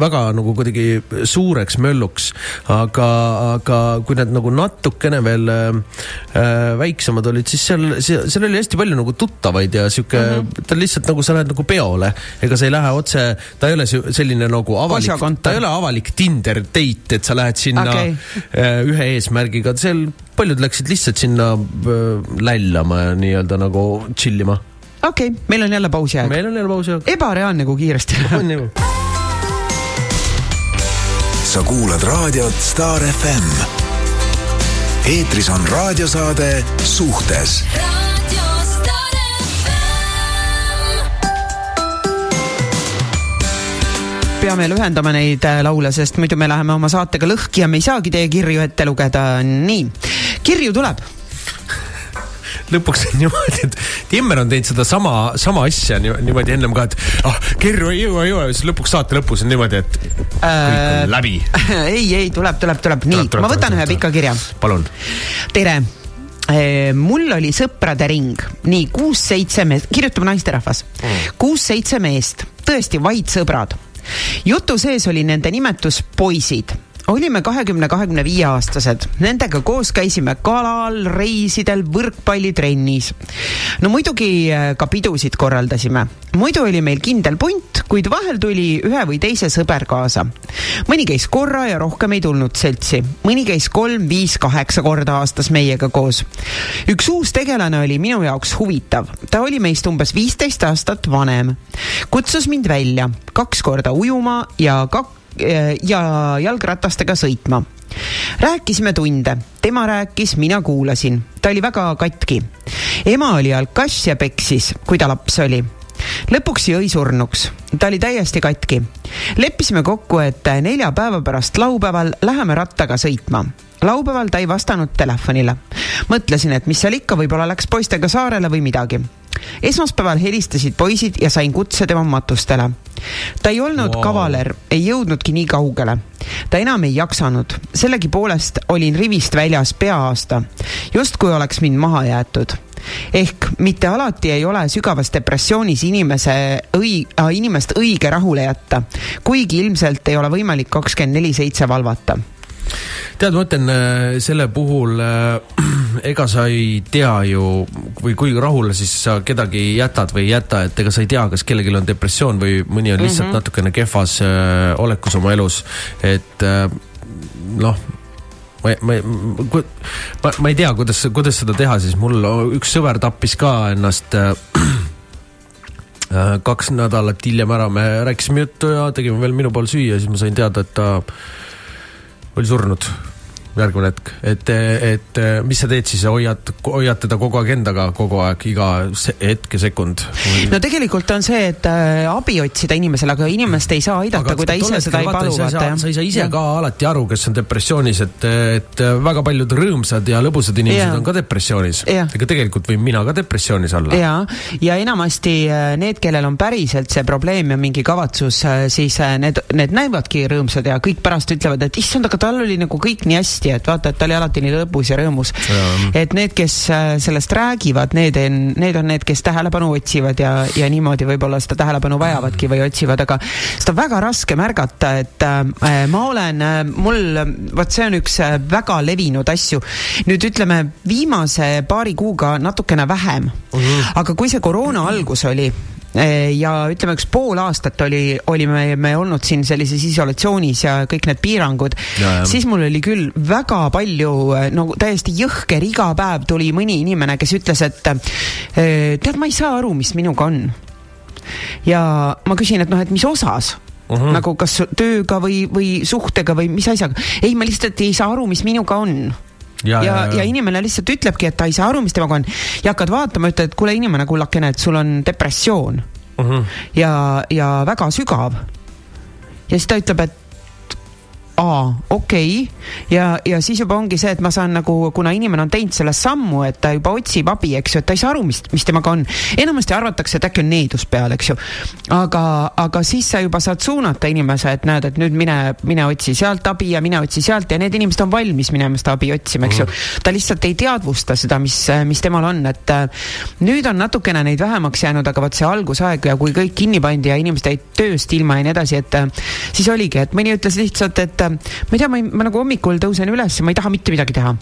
väga nagu kuidagi suureks mölluks, aga, aga kui nad nagu natukene veel äh, väiksemad olid, siis seal, seal oli hästi palju nagu tuttavaid ja sihuke mm, -hmm. ta lihtsalt nagu sa lähed nagu peole, ega sa ei lähe otse, ta ei ole selline nagu avalik, ta ei ole avalik Tinder date, et sa lähed sinna okay. äh, ühe eesmärgiga, seal paljud läksid lihtsalt sinna äh, lällama ja nii-öelda nagu chill ima okei okay,, meil on jälle pausi aeg. meil on jälle pausi aeg. ebareaalne, kui kiiresti on ju. sa kuulad raadiot Star FM. eetris on raadiosaade Suhtes peame lühendama neid äh, laule, sest muidu me läheme oma saatega lõhki ja me ei saagi teie kirju ette lugeda. nii, kirju tuleb lõpuks on niimoodi, et Timmer on teinud sedasama, sama asja niimoodi ennem ka, et ah, kirju ei jõua, ei jõua ja siis lõpuks saate lõpus on niimoodi, et kõik on äh, läbi. ei, ei tuleb, tuleb, tuleb, nii, ma võtan ühe pika kirja. palun. tere äh, mul oli sõprade ring, nii kuus-seitse meest, kirjutab naisterahvas mm., kuus-seitse meest, tõesti vaid sõbrad. jutu sees oli nende nimetus poisid olime kahekümne, kahekümne viie aastased, nendega koos käisime kalal, reisidel, võrkpallitrennis. no muidugi äh, ka pidusid korraldasime. muidu oli meil kindel punt, kuid vahel tuli ühe või teise sõber kaasa. mõni käis korra ja rohkem ei tulnud seltsi, mõni käis kolm, viis, kaheksa korda aastas meiega koos. üks uus tegelane oli minu jaoks huvitav, ta oli meist umbes viisteist aastat vanem. kutsus mind välja kaks korda ujuma ja kaks ja jalgratastega sõitma. rääkisime tunde, tema rääkis, mina kuulasin, ta oli väga katki. ema oli alkass ja peksis, kui ta laps oli lõpuks jõi surnuks, ta oli täiesti katki. leppisime kokku, et nelja päeva pärast laupäeval läheme rattaga sõitma laupäeval ta ei vastanud telefonile. mõtlesin, et mis seal ikka, võib-olla läks poistega saarele või midagi. Esmaspäeval helistasid poisid ja sain kutse tema matustele. ta ei olnud wow. kavaler, ei jõudnudki nii kaugele. ta enam ei jaksanud, sellegipoolest olin rivist väljas pea aasta, justkui oleks mind maha jäetud ehk mitte alati ei ole sügavas depressioonis inimese õi-, inimest õige rahule jätta, kuigi ilmselt ei ole võimalik kakskümmend neli seitse valvata tead, ma ütlen äh, selle puhul äh, ega sa ei tea ju või kui rahule siis sa kedagi jätad või ei jäta, et ega sa ei tea, kas kellelgi on depressioon või mõni on lihtsalt mm -hmm. natukene kehvas äh, olekus oma elus, et äh, noh ma, ma, ma, ma ei tea, kuidas, kuidas seda teha, siis. Mul üks sõber tappis ka ennast äh, äh, kaks nädalat hiljem ära, me rääkisime juttu ja tegime veel minu pool süüa, siis ma sain teada, et ta oli surnud järgmine hetk, et, et mis sa teed siis, hoiad, hoiad teda kogu aeg endaga kogu aeg, iga hetk ja sekund? no tegelikult on see, et äh, abi otsida inimesele, aga inimest ei saa aidata, kui ta ise seda ei palu, sa ei saa ise ja. ka alati aru, kes on depressioonis, et, et väga paljud rõõmsad ja lõbusad inimesed ja. on ka depressioonis. ega tegelikult võin mina ka depressioonis olla. ja, ja enamasti äh, need, kellel on päriselt see probleem ja mingi kavatsus, äh, siis need, need näivadki rõõmsad ja kõik pärast ütlevad, et issand, aga tal oli nagu kõik nii hästi hästi, et vaata, et ta oli alati nii lõbus ja rõõmus. et need, kes äh, sellest räägivad, need on, need on need, kes tähelepanu otsivad ja, ja niimoodi võib-olla seda tähelepanu vajavadki või otsivad, aga seda on väga raske märgata, et äh, ma olen äh,, mul, vot see on üks äh, väga levinud asju. nüüd ütleme viimase paari kuuga natukene vähem mm, -hmm. aga kui see koroona algus oli ja ütleme, üks pool aastat oli, olime me olnud siin sellises isolatsioonis ja kõik need piirangud, siis mul oli küll väga palju, eh, no täiesti jõhker, iga päev tuli mõni inimene, kes ütles, et eh, tead, ma ei saa aru, mis minuga on. ja ma küsin, et noh, et mis osas Uh mhm. -huh. nagu kas tööga või, või suhtega või mis asjaga. ei, ma lihtsalt ei saa aru, mis minuga on ja, ja, ja, ja inimene lihtsalt ütlebki, et ta ei saa aru, mis temaga on ja hakkad vaatama, ütled, et kuule, inimene, kullakene, et sul on depressioon uh. Mhm. -huh. ja, ja väga sügav. ja siis ta ütleb, et aa, okei okay. ja, ja siis juba ongi see, et ma saan nagu, kuna inimene on teinud selle sammu, et ta juba otsib abi, eks ju, et ta ei saa aru, mis, mis temaga on. enamasti arvatakse, et äkki on needus peal, eks ju. aga, aga siis sa juba saad suunata inimese, et näed, et nüüd mine, mine otsi sealt abi ja mine otsi sealt ja need inimesed on valmis minema seda abi otsima, eks ju. Mhm. ta lihtsalt ei teadvusta seda, mis, mis temal on, et äh, nüüd on natukene neid vähemaks jäänud, aga vot see algusaeg ja kui kõik kinni pandi ja inimesed jäid tööst ilma ja nii edasi, et äh, siis oligi, et mõni ütles lihtsalt, et ma ei tea, ma ei, ma nagu hommikul tõusen üles ja ma ei taha mitte midagi teha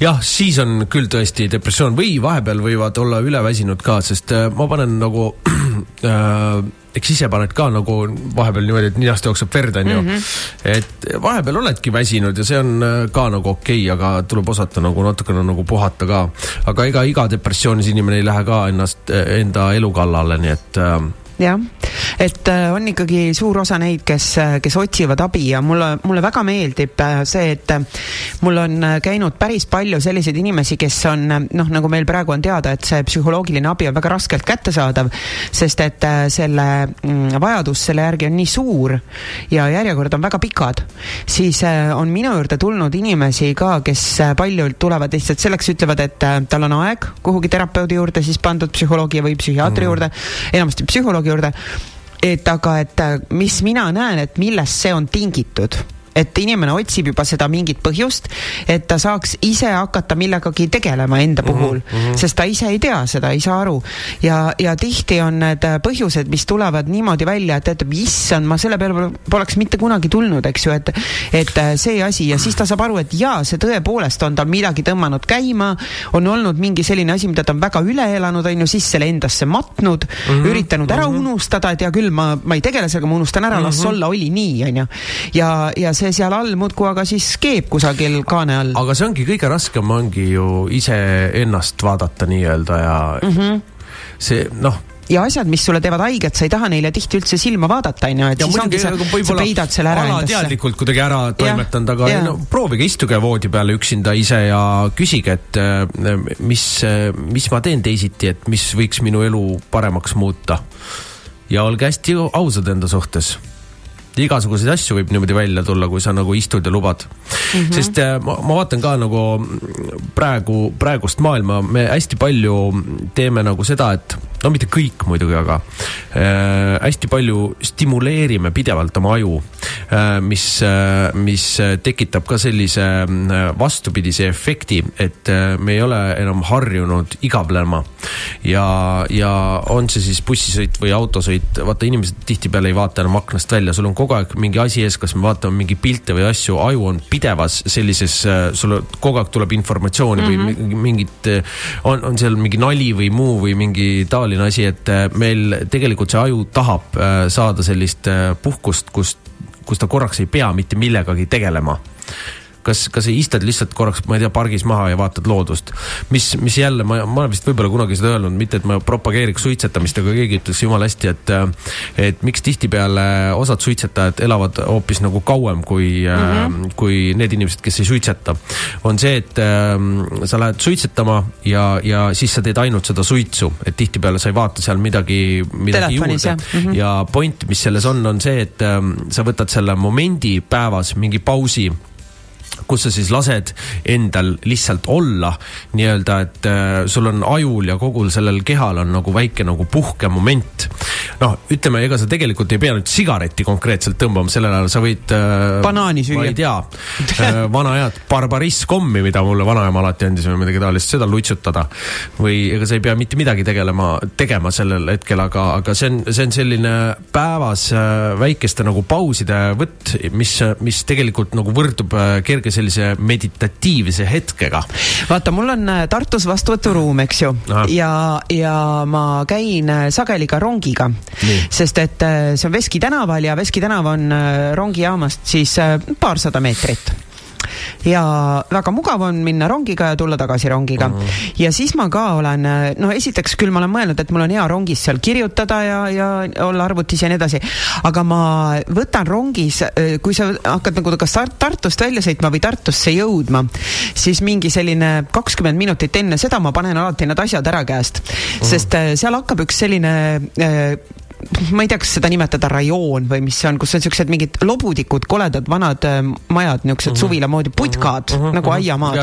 jah, siis on küll tõesti depressioon või vahepeal võivad olla üleväsinud ka, sest äh, ma panen nagu äh, eks ise paned ka nagu vahepeal niimoodi, et ninast jookseb verd, onju mm. -hmm. et vahepeal oledki väsinud ja see on äh, ka nagu okei okay,, aga tuleb osata nagu natukene nagu puhata ka. aga ega iga depressioonis inimene ei lähe ka ennast, enda elu kallale, nii et äh, jah, et äh, on ikkagi suur osa neid, kes, äh, kes otsivad abi ja mulle, mulle väga meeldib äh, see, et mul on käinud päris palju selliseid inimesi, kes on noh, nagu meil praegu on teada, et see psühholoogiline abi on väga raskelt kättesaadav, sest et selle mm, vajadus selle järgi on nii suur ja järjekord on väga pikad, siis on minu juurde tulnud inimesi ka, kes paljud tulevad lihtsalt selleks, ütlevad, et tal on aeg kuhugi terapeudi juurde siis pandud psühholoogi või psühhiaatri mm. juurde, enamasti psühholoogi juurde. et aga, et mis mina näen, et millest see on tingitud et inimene otsib juba seda mingit põhjust, et ta saaks ise hakata millegagi tegelema enda mhm, puhul mm, -hmm. sest ta ise ei tea seda, ei saa aru. ja, ja tihti on need põhjused, mis tulevad niimoodi välja, et ütleb, issand, ma selle peale poleks mitte kunagi tulnud, eks ju, et, et see asi ja siis ta saab aru, et jaa, see tõepoolest on tal midagi tõmmanud käima, on olnud mingi selline asi, mida ta on väga üle elanud, on ju, siis selle endasse matnud mm, -hmm. üritanud ära mm -hmm. unustada, et hea küll, ma, ma ei tegele sellega, ma unustan ära mm, -hmm. las mhm. olla, oli nii, on ju. ja, ja see see seal all muudkui aga siis keeb kusagil kaane all. aga see ongi kõige raskem, ongi ju iseennast vaadata nii-öelda ja mm -hmm. see noh ja asjad, mis sulle teevad haiget, sa ei taha neile tihti üldse silma vaadata, onju, et ja siis ongi sa, sa peidad selle ära endasse. alateadlikult kuidagi ära toimetanud, aga ja. no proovige, istuge voodi peale üksinda ise ja küsige, et äh, mis, mis ma teen teisiti, et mis võiks minu elu paremaks muuta. ja olge hästi ausad enda suhtes igasuguseid asju võib niimoodi välja tulla, kui sa nagu istud ja lubad mm. -hmm. sest äh, ma, ma vaatan ka nagu praegu, praegust maailma, me hästi palju teeme nagu seda, et no mitte kõik muidugi, aga äh, hästi palju stimuleerime pidevalt oma aju äh,, mis äh,, mis tekitab ka sellise äh, vastupidise efekti, et äh, me ei ole enam harjunud igavlema. ja, ja on see siis bussisõit või autosõit, vaata inimesed tihtipeale ei vaata enam aknast välja, sul on kogu aeg mingi asi ees, kas me vaatame mingeid pilte või asju, aju on pidevas sellises, äh, sulle kogu aeg tuleb informatsiooni mm -hmm. või mhm. mingit, on, on seal mingi nali või muu või mingi taoline asi, et äh, meil tegelikult see aju tahab äh, saada sellist puhkust, kus, kus ta korraks ei pea mitte millegagi tegelema kas, kas istud lihtsalt korraks, ma ei tea, pargis maha ja vaatad loodust. mis, mis jälle, ma, ma olen vist võib-olla kunagi seda öelnud, mitte et ma propageeriks suitsetamist, aga keegi ütles jumala hästi, et, et miks tihtipeale osad suitsetajad elavad hoopis nagu kauem kui mm, -hmm. kui need inimesed, kes ei suitseta. on see, et äh, sa lähed suitsetama ja, ja siis sa teed ainult seda suitsu, et tihtipeale sa ei vaata seal midagi, midagi Telefonis, juurde. Mm -hmm. ja point, mis selles on, on see, et äh, sa võtad selle momendi päevas, mingi pausi kus sa siis lased endal lihtsalt olla nii-öelda, et äh, sul on ajul ja kogul sellel kehal on nagu väike nagu puhkemoment. noh, ütleme, ega sa tegelikult ei pea nüüd sigaretti konkreetselt tõmbama, sellel ajal sa võid äh,. banaani süüa. ma ei tea äh,, vana head barbarisskommi, mida mulle vanaema alati andis või midagi taolist, seda lutsutada. või ega sa ei pea mitte midagi tegelema, tegema sellel hetkel, aga, aga see on, see on selline päevas väikeste nagu pauside võtt, mis, mis tegelikult nagu võrdub äh, kerge sellise meditatiivse hetkega. vaata, mul on äh, Tartus vastuvõturuum, eks ju, ja, ja ma käin äh, sageli ka rongiga, sest et äh, see on Veski tänaval ja Veski tänav on rongijaamast siis paarsada meetrit ja väga mugav on minna rongiga ja tulla tagasi rongiga mm. -hmm. ja siis ma ka olen, no esiteks küll ma olen mõelnud, et mul on hea rongis seal kirjutada ja, ja olla arvutis ja nii edasi, aga ma võtan rongis, kui sa hakkad nagu kas Tartust välja sõitma või Tartusse jõudma, siis mingi selline kakskümmend minutit enne seda ma panen alati need asjad ära käest mm, -hmm. sest äh, seal hakkab üks selline äh, ma ei tea, kas seda nimetada rajoon või mis see on, kus on siuksed mingid lobudikud, koledad vanad äh, majad, niisugused uh mhm. -huh. suvila moodi putkad mhm. -huh, nagu mhm. aiamaad.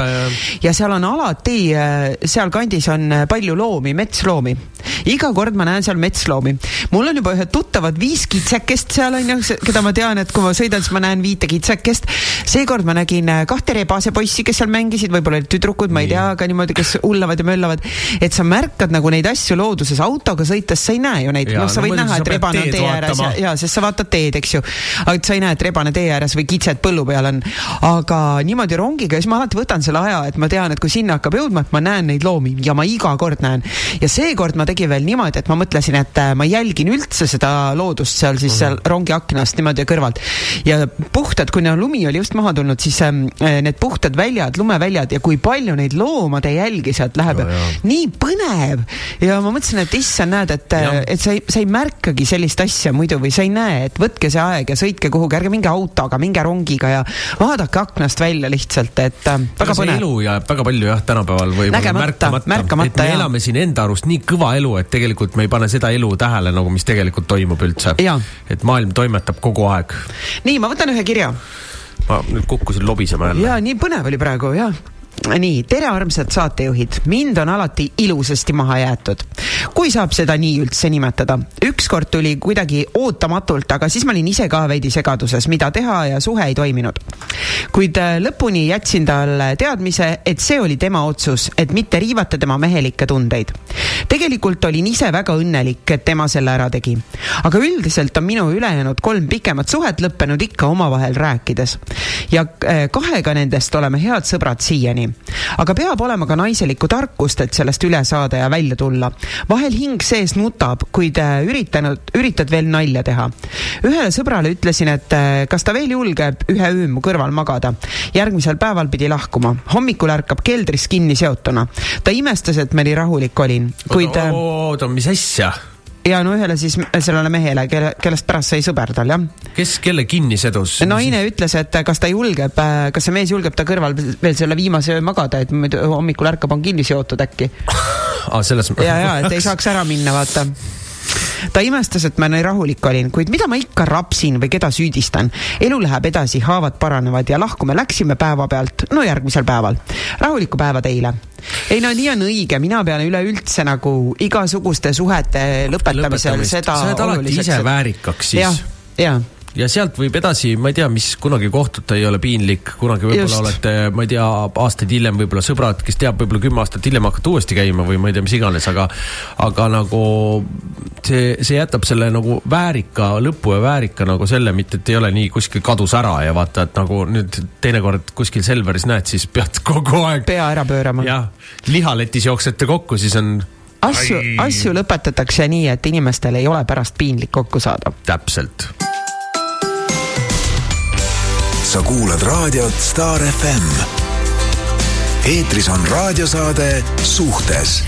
Ja, seal on alati, äh, sealkandis on äh, palju loomi, metsloomi. iga kord ma näen seal metsloomi. mul on juba ühed tuttavad viis kitsekest seal on ju, keda ma tean, et kui ma sõidan, siis ma näen viite kitsekest. seekord ma nägin kahte rebase poissi, kes seal mängisid, võib-olla olid tüdrukud, ma ei tea, aga niimoodi, kes hullavad ja möllavad. et sa märkad nagu neid asju looduses, autoga sõites sa ei näe ju neid, noh, sa võid no, näha, et rebane on tee ääres ja, ja, sest sa vaatad teed, eks ju. aga et sa ei näe, et rebane tee ääres või kitsed põllu peal on. aga niimoodi rongiga, siis ma alati võtan selle aja, et ma tean, et kui sinna hakkab jõudma, et ma näen neid loomi ja ma iga kord näen. ja seekord ma tegin veel niimoodi, et ma mõtlesin, et äh, ma jälgin üldse seda loodust seal siis seal mhm. rongi aknast niimoodi kõrvalt. ja puhtad, kui no lumi oli just maha tulnud, siis ähm, äh, need puhtad väljad, lumeväljad ja kui palju neid loomade jälgi sealt läheb nii põnev ja ma mõtlesin, et issand, näed, et, äh, et sa ei, sa ei märka märkagi sellist asja muidu või sa ei näe, et võtke see aeg ja sõitke kuhugi, ärge minge autoga, minge rongiga ja vaadake aknast välja lihtsalt, et äh, väga põnev. elu jääb väga palju jah, tänapäeval võib-olla märkamata, märkamata. et me jah. elame siin enda arust nii kõva elu, et tegelikult me ei pane seda elu tähele nagu, mis tegelikult toimub üldse. et maailm toimetab kogu aeg. nii, ma võtan ühe kirja ma nüüd kukkusin lobisema jälle. jaa, nii põnev oli praegu, jah nii, tere armsad saatejuhid, mind on alati ilusasti maha jäetud. kui saab seda nii üldse nimetada. ükskord tuli kuidagi ootamatult, aga siis ma olin ise ka veidi segaduses, mida teha ja suhe ei toiminud. kuid äh, lõpuni jätsin talle teadmise, et see oli tema otsus, et mitte riivata tema mehelikke tundeid. tegelikult olin ise väga õnnelik, et tema selle ära tegi. aga üldiselt on minu ülejäänud kolm pikemat suhet lõppenud ikka omavahel rääkides. ja äh, kahega nendest oleme head sõbrad siiani aga peab olema ka naiselikku tarkust, et sellest üle saada ja välja tulla. vahel hing sees nutab, kuid äh, üritanud, üritad veel nalja teha. ühele sõbrale ütlesin, et äh, kas ta veel julgeb ühe öö mu kõrval magada. järgmisel päeval pidi lahkuma. hommikul ärkab keldris kinni seotuna. ta imestas, et ma nii rahulik olin, kuid. Äh, oota, mis asja? Ja no ühele siis sellele mehele, kelle, kellest pärast sai sõber tal, jah. kes kelle kinni sedus? naine ütles, et kas ta julgeb, kas see mees julgeb ta kõrval veel selle viimase öö magada, et muidu hommikul ärkab, on kinni seotud äkki ah,. selles mõttes. ja, ja, et ei saaks ära minna, vaata ta imestas, et ma nii rahulik olin, kuid mida ma ikka rapsin või keda süüdistan. elu läheb edasi, haavad paranevad ja lahku me läksime päevapealt, no järgmisel päeval. rahulikku päeva teile. ei no nii on õige, mina pean üleüldse nagu igasuguste suhete lõpetamisel seda. sa oled alati ise väärikaks siis. jah ja sealt võib edasi, ma ei tea, mis kunagi kohtuda ei ole piinlik, kunagi võib-olla olete, ma ei tea, aastaid hiljem võib-olla sõbrad, kes teab, võib-olla kümme aastat hiljem hakkate uuesti käima või ma ei tea, mis iganes, aga aga nagu see, see jätab selle nagu väärika lõpu ja väärika nagu selle, mitte et ei ole nii kuskil kadus ära ja vaata, et nagu nüüd teinekord kuskil Selveris näed, siis pead kogu aeg pea ära pöörama. jah, lihaletis jooksete kokku, siis on asju, asju lõpetatakse nii, et inimestel ei ole pärast piinlik kokku saada. täpselt sa kuulad raadiot Star FM. eetris on raadiosaade Suhtes.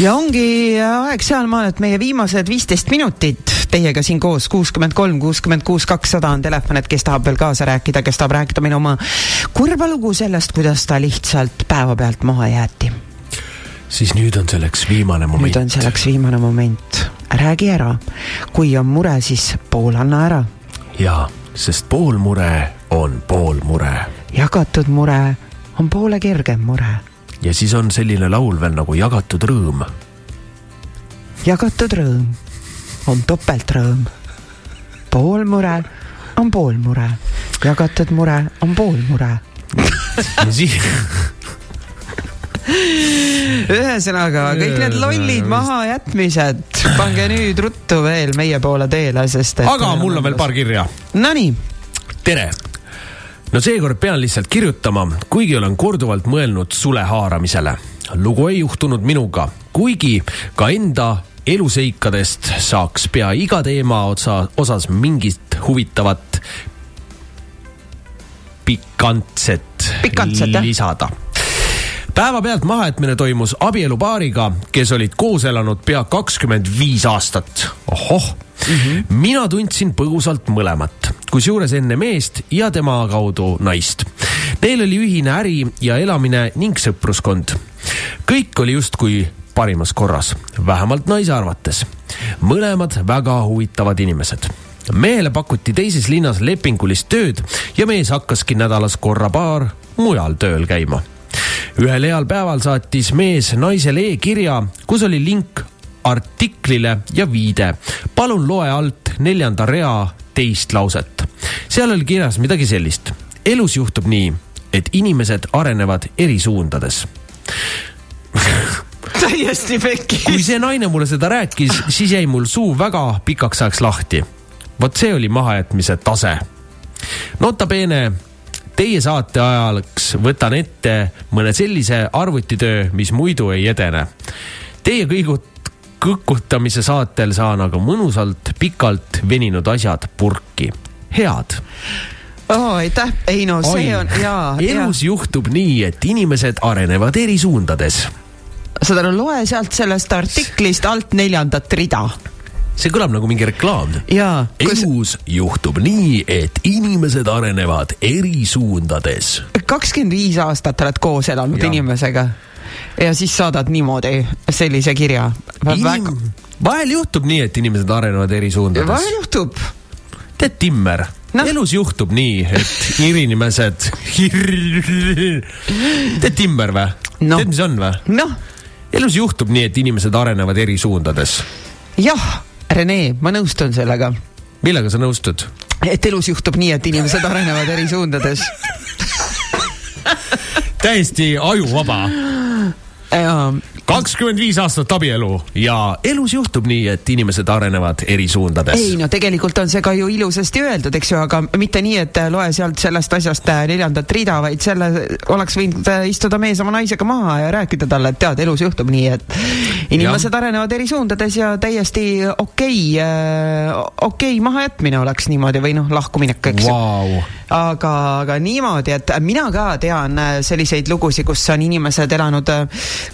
Ja ongi aeg sealmaal, et meie viimased viisteist minutit. Teiega siin koos, kuuskümmend kolm, kuuskümmend kuus, kakssada on telefon, et kes tahab veel kaasa rääkida, kes tahab rääkida meile oma kurba lugu sellest, kuidas ta lihtsalt päevapealt maha jäeti siis nüüd on selleks viimane moment. nüüd on selleks viimane moment. räägi ära. kui on mure, siis pool anna ära. jaa, sest pool mure on pool mure. jagatud mure on poole kergem mure. ja siis on selline laul veel nagu Jagatud rõõm. jagatud rõõm on topeltrõõm. pool mure on pool mure, jagatud mure on pool mure. ja siis ühesõnaga, kõik need lollid mahajätmised, pange nüüd ruttu veel meie poole teele, sest et aga mul on veel paar kirja. Nonii. tere no seekord pean lihtsalt kirjutama, kuigi olen korduvalt mõelnud sule haaramisele. lugu ei juhtunud minuga, kuigi ka enda eluseikadest saaks pea iga teema otsa, osas mingit huvitavat pikantset, pikantset lisada päevapealt mahajätmine toimus abielupaariga, kes olid koos elanud pea kakskümmend viis aastat. ohoh mm, -hmm. mina tundsin põgusalt mõlemat, kusjuures enne meest ja tema kaudu naist. Neil oli ühine äri ja elamine ning sõpruskond. kõik oli justkui parimas korras, vähemalt naise arvates. mõlemad väga huvitavad inimesed mehele pakuti teises linnas lepingulist tööd ja mees hakkaski nädalas korra-paar mujal tööl käima ühel heal päeval saatis mees naisele e-kirja, kus oli link artiklile ja viide. palun loe alt neljanda rea teist lauset. seal oli kirjas midagi sellist. elus juhtub nii, et inimesed arenevad eri suundades täiesti pekki. kui see naine mulle seda rääkis, siis jäi mul suu väga pikaks ajaks lahti. vot see oli mahajätmise tase. Nota bene Teie saate ajaks võtan ette mõne sellise arvutitöö, mis muidu ei edene. Teie kõigut-, kõkutamise saatel saan aga mõnusalt pikalt veninud asjad purki. head oh,. aitäh, ei no see Oi. on jaa. elus ja. juhtub nii, et inimesed arenevad eri suundades. saad aru, loe sealt sellest artiklist alt neljandat rida see kõlab nagu mingi reklaam. elus juhtub nii, et inimesed arenevad eri suundades. kakskümmend viis aastat oled koos elanud ja. inimesega ja siis saadad niimoodi sellise kirja Inim... Väga... vahel juhtub nii, et inimesed arenevad eri suundades. vahel juhtub. tead, Timmer no., elus juhtub nii, et inimesed tead Timmer või no.? tead, mis on või? noh. elus juhtub nii, et inimesed arenevad eri suundades. jah Rene, ma nõustun sellega. millega sa nõustud? et elus juhtub nii, et inimesed arenevad eri suundades täiesti ajuvaba kakskümmend viis aastat abielu ja elus juhtub nii, et inimesed arenevad eri suundades. ei no tegelikult on see ka ju ilusasti öeldud, eks ju, aga mitte nii, et äh, loe sealt sellest asjast äh, neljandat rida, vaid selle oleks võinud äh, istuda mees oma naisega maha ja rääkida talle, et tead, elus juhtub nii, et inimesed ja. arenevad eri suundades ja täiesti okei okay,, okei okay, mahajätmine oleks niimoodi või noh, lahkuminek, eks wow. Aga, aga niimoodi, et mina ka tean selliseid lugusid, kus on inimesed elanud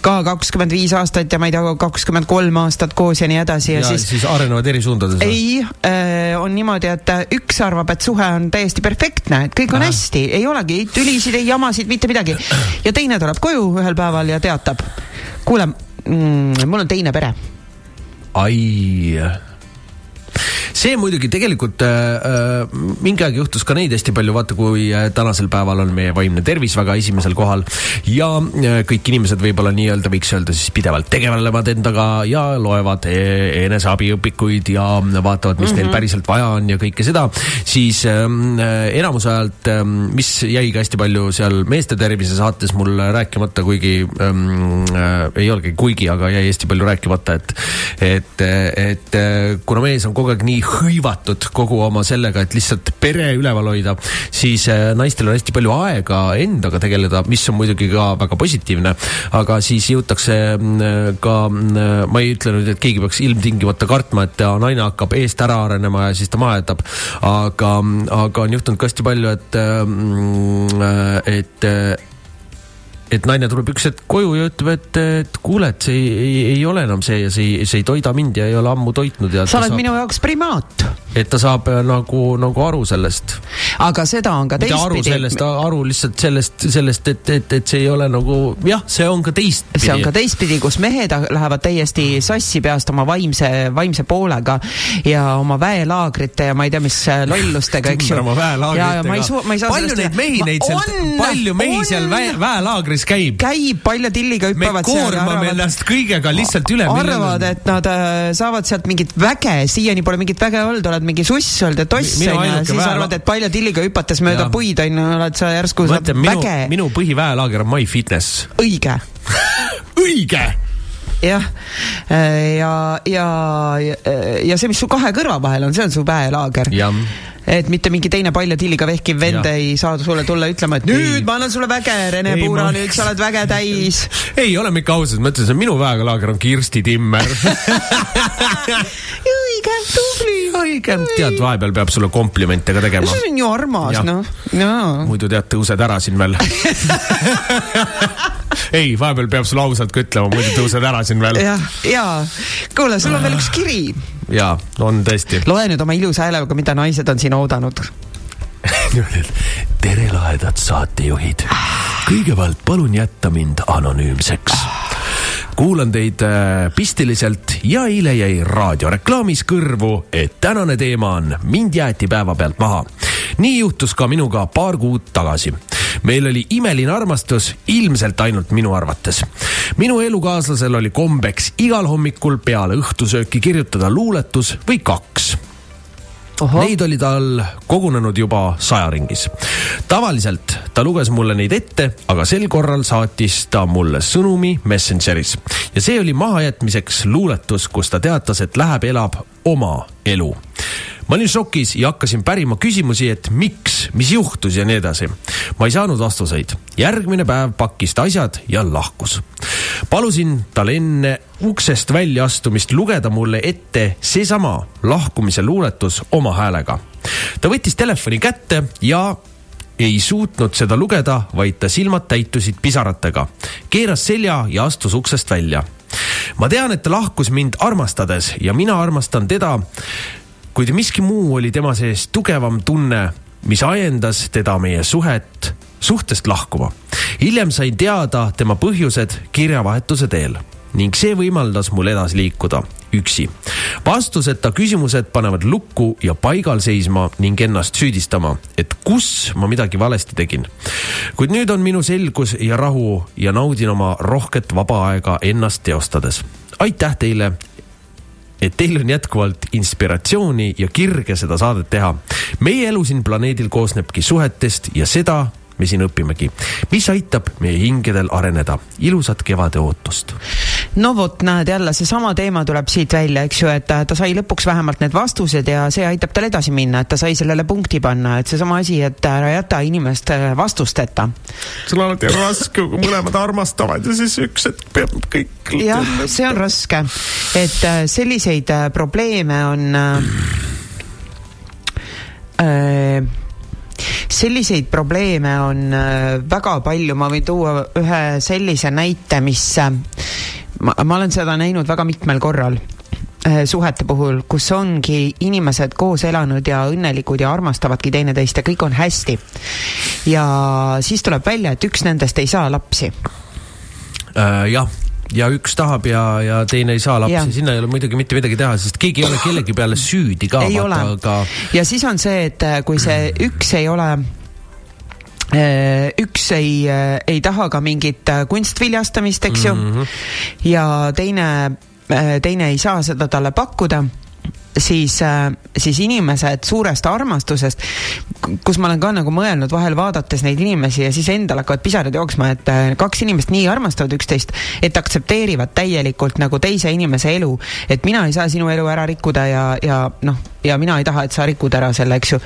ka kakskümmend kakskümmend viis aastat ja ma ei tea, kakskümmend kolm aastat koos ja nii edasi ja, ja siis. siis arenevad eri suundades? ei äh,, on niimoodi, et üks arvab, et suhe on täiesti perfektne, et kõik on Aha. hästi, ei olegi ei tülisid, ei jamasid, mitte midagi. ja teine tuleb koju ühel päeval ja teatab, kuule mm,, mul on teine pere. ai see muidugi tegelikult äh, äh, mingi aeg juhtus ka neid hästi palju, vaata kui äh, tänasel päeval on meie vaimne tervis väga esimesel kohal ja äh, kõik inimesed võib-olla nii-öelda võiks öelda siis pidevalt tegelevad endaga ja loevad e eneseabiõpikuid ja vaatavad, mis mm -hmm. neil mhm. päriselt vaja on ja kõike seda, siis ähm, äh, enamus ajalt äh,, mis jäi ka hästi palju seal meeste tervise saates mul rääkimata, kuigi ähm, äh, ei olegi kuigi, aga jäi hästi palju rääkimata, et et, et äh, kuna mees on kogu aeg nii hõivatud kogu oma sellega, et lihtsalt pere üleval hoida, siis äh, naistel on hästi palju aega endaga tegeleda, mis on muidugi ka väga positiivne. aga siis jõutakse mm, ka, mm, ma ei ütle nüüd, et keegi peaks ilmtingimata kartma, et naine hakkab eest ära arenema ja siis ta maha jätab. aga, aga on juhtunud ka hästi palju, et, mm, et et naine tuleb üks hetk koju ja ütleb, et, et kuule, et see ei, ei, ei ole enam see ja see, see ei toida mind ja ei ole ammu toitnud ja. sa oled saab, minu jaoks primaat. et ta saab äh, nagu, nagu aru sellest. aga seda on ka teistpidi. aru sellest, aru lihtsalt sellest, sellest, et, et, et see ei ole nagu jah, see on ka teistpidi. see on ka teistpidi, kus mehed lähevad täiesti sassi peast oma vaimse, vaimse poolega ja oma väelaagrite ja ma ei tea, mis äh, lollustega, eks ju. ja, ja ma ei saa, ma ei saa. palju neid mehi neid sealt, palju mehi on, seal väe, väelaagris mis käib. käib, palja tilliga hüppavad seal. me koormame ennast kõigega lihtsalt üle. arvavad, et nad äh, saavad sealt mingit väge, siiani pole mingit väge olnud, oled mingi suss olnud ja toss on ju, siis arvad, et palja tilliga hüpates mööda ja. puid on ju, oled sa järsku saad väge. minu põhiväelaager on MyFitness. õige õige jah, ja, ja, ja, ja see, mis su kahe kõrva vahel on, see on su väelaager. Et mitte mingi teine palja tilliga vehkiv vend ja. ei saa sulle tulla ütlema, et nüüd ei. ma annan sulle väge, Rene ei, Puura ma..., nüüd sa oled väge täis. ei, oleme ikka ausad, ma ütlen, see minu väekalaager on Kirsti Timmer õige, tubli. õige, tead, vahepeal peab sulle komplimente ka tegema. see on ju armas, noh. muidu tead, tõused ära siin veel ei, vahepeal peab sulle ausalt ka ütlema, muidu tõused ära siin veel. ja, ja kuule, sul on veel üks kiri. ja, on tõesti. loe nüüd oma ilusa häälega, mida naised on siin oodanud tere, lahedad saatejuhid. kõigepealt palun jätta mind anonüümseks kuulan teid äh, pisteliselt ja eile jäi raadioreklaamis kõrvu, et tänane teema on Mind jäeti päevapealt maha. nii juhtus ka minuga paar kuud tagasi. meil oli imeline armastus, ilmselt ainult minu arvates. minu elukaaslasel oli kombeks igal hommikul peale õhtusööki kirjutada luuletus või kaks Neid oli tal kogunenud juba saja ringis. tavaliselt ta luges mulle neid ette, aga sel korral saatis ta mulle sõnumi Messengeris. Ja see oli mahajätmiseks luuletus, kus ta teatas, et läheb, elab oma elu ma olin šokis ja hakkasin pärima küsimusi, et miks, mis juhtus ja nii edasi. ma ei saanud vastuseid. järgmine päev pakkis ta asjad ja lahkus. palusin tal enne uksest väljaastumist lugeda mulle ette seesama lahkumise luuletus oma häälega. ta võttis telefoni kätte ja ei suutnud seda lugeda, vaid ta silmad täitusid pisaratega. keeras selja ja astus uksest välja. ma tean, et ta lahkus mind armastades ja mina armastan teda kuid miski muu oli tema sees tugevam tunne, mis ajendas teda meie suhet, suhtest lahkuma. hiljem sain teada tema põhjused kirjavahetuse teel ning see võimaldas mul edasi liikuda üksi. vastuseta küsimused panevad lukku ja paigal seisma ning ennast süüdistama, et kus ma midagi valesti tegin. kuid nüüd on minu selgus ja rahu ja naudin oma rohket vaba aega ennast teostades. aitäh teile et teil on jätkuvalt inspiratsiooni ja kirge seda saadet teha. meie elu siin planeedil koosnebki suhetest ja seda me siin õpimegi, mis aitab meie hingedel areneda. ilusat kevade ootust. no vot, näed jälle seesama teema tuleb siit välja, eks ju, et ta sai lõpuks vähemalt need vastused ja see aitab tal edasi minna, et ta sai sellele punkti panna, et seesama asi, et ära jäta inimest äh, vastusteta. on alati raske, kui mõlemad armastavad ja siis üks hetk peab kõik. jah, see on raske, et äh, selliseid äh, probleeme on äh, selliseid probleeme on äh, väga palju, ma võin tuua ühe sellise näite, mis äh, ma, ma olen seda näinud väga mitmel korral äh, suhete puhul, kus ongi inimesed koos elanud ja õnnelikud ja armastavadki teineteist ja kõik on hästi. ja siis tuleb välja, et üks nendest ei saa lapsi äh,. jah ja üks tahab ja, ja teine ei saa lapsi, sinna ei ole muidugi mitte midagi teha, sest keegi ei ole kellegi peale süüdi ka. ei ole aga... ja siis on see, et äh, kui see üks ei ole äh, üks ei, äh, ei taha ka mingit kunstviljastamist, eks ju mm, -hmm. ja teine, teine ei saa seda talle pakkuda siis, siis inimesed suurest armastusest, kus ma olen ka nagu mõelnud vahel vaadates neid inimesi ja siis endal hakkavad pisarad jooksma, et äh, kaks inimest nii armastavad üksteist, et aktsepteerivad täielikult nagu teise inimese elu. et mina ei saa sinu elu ära rikkuda ja, ja noh, ja mina ei taha, et sa rikud ära selle, eks ju.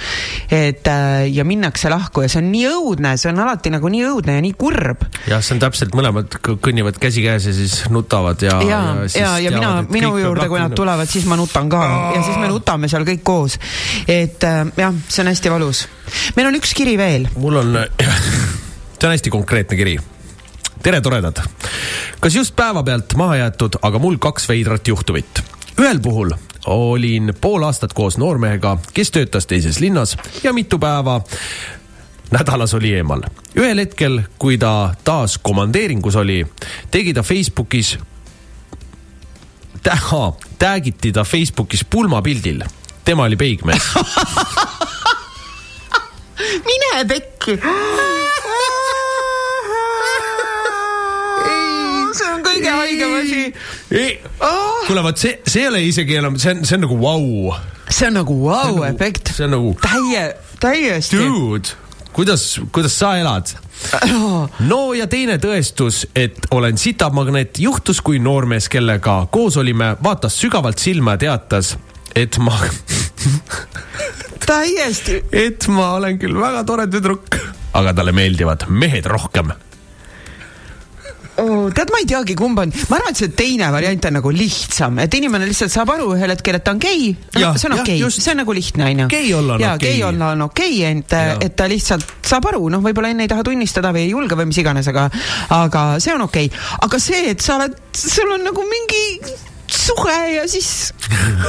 et äh, ja minnakse lahku ja see on nii õudne, see on alati nagu nii õudne ja nii kurb. jah, see on täpselt, mõlemad kõnnivad käsikäes ja siis nutavad ja. ja, ja, ja, mina, minu juurde, kui nad tulevad, siis ma nutan ka ja siis me nutame seal kõik koos. et äh, jah, see on hästi valus. meil on üks kiri veel. mul on, see on hästi konkreetne kiri tere, toredad. kas just päevapealt maha jäetud, aga mul kaks veidrat juhtumit. Ühel puhul olin pool aastat koos noormehega, kes töötas teises linnas ja mitu päeva nädalas oli eemal. ühel hetkel, kui ta taas komandeeringus oli, tegi ta Facebookis täha, tag'iti ta Facebookis pulmapildil. tema oli peigmees mine pekki see on kõige haigem asi. Oh. kuule, vot see, see ei ole isegi enam, see on, see on nagu vau wow.. see on nagu vau-efekt wow. see on nagu. täie, täiesti. Dude, kuidas, kuidas sa elad? no ja teine tõestus, et olen sitamagnet, juhtus, kui noormees, kellega koos olime, vaatas sügavalt silma ja teatas, et ma täiesti. et ma olen küll väga tore tüdruk, aga talle meeldivad mehed rohkem oh,. tead, ma ei teagi, kumb on, ma arvan, et see teine variant on nagu lihtsam, et inimene lihtsalt saab aru ühel hetkel, et ta on gei. see on okei okay., see on nagu lihtne, onju. gei olla on okei okay.. gei olla on okei okay,, et, et ta lihtsalt saab aru, noh, võib-olla enne ei taha tunnistada või ei julge või mis iganes, aga, aga see on okei okay.. aga see, et sa oled, sul on nagu mingi suhe ja siis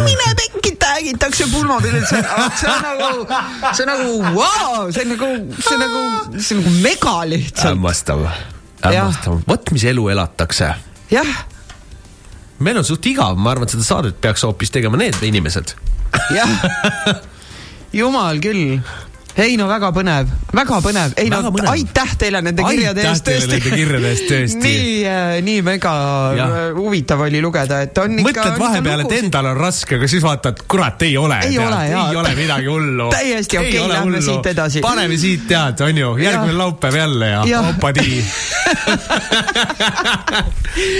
mine pekki, täägitakse on, see on nagu, see on nagu vau wow,, see on nagu, see on nagu, see on nagu mega lihtsalt. hämmastav hämmastav, vot mis elu elatakse. jah. meil on suht igav, ma arvan, et seda saadet peaks hoopis tegema need inimesed. jah, jumal küll ei no väga põnev, väga põnev, ei väga no põnev. aitäh teile nende kirjade eest tõesti. nende kirjade eest tõesti. nii, äh, nii mega ja. Äh, huvitav oli lugeda, et on ikka. mõtled vahepeal, et endal on raske, aga siis vaatad, kurat, ei ole. ei tead, ole, jaa. ei ole midagi hullu. täiesti okei okay,, lähme siit edasi. paneme siit tead, on ju, järgmine laupäev jälle ja, ja. hopadi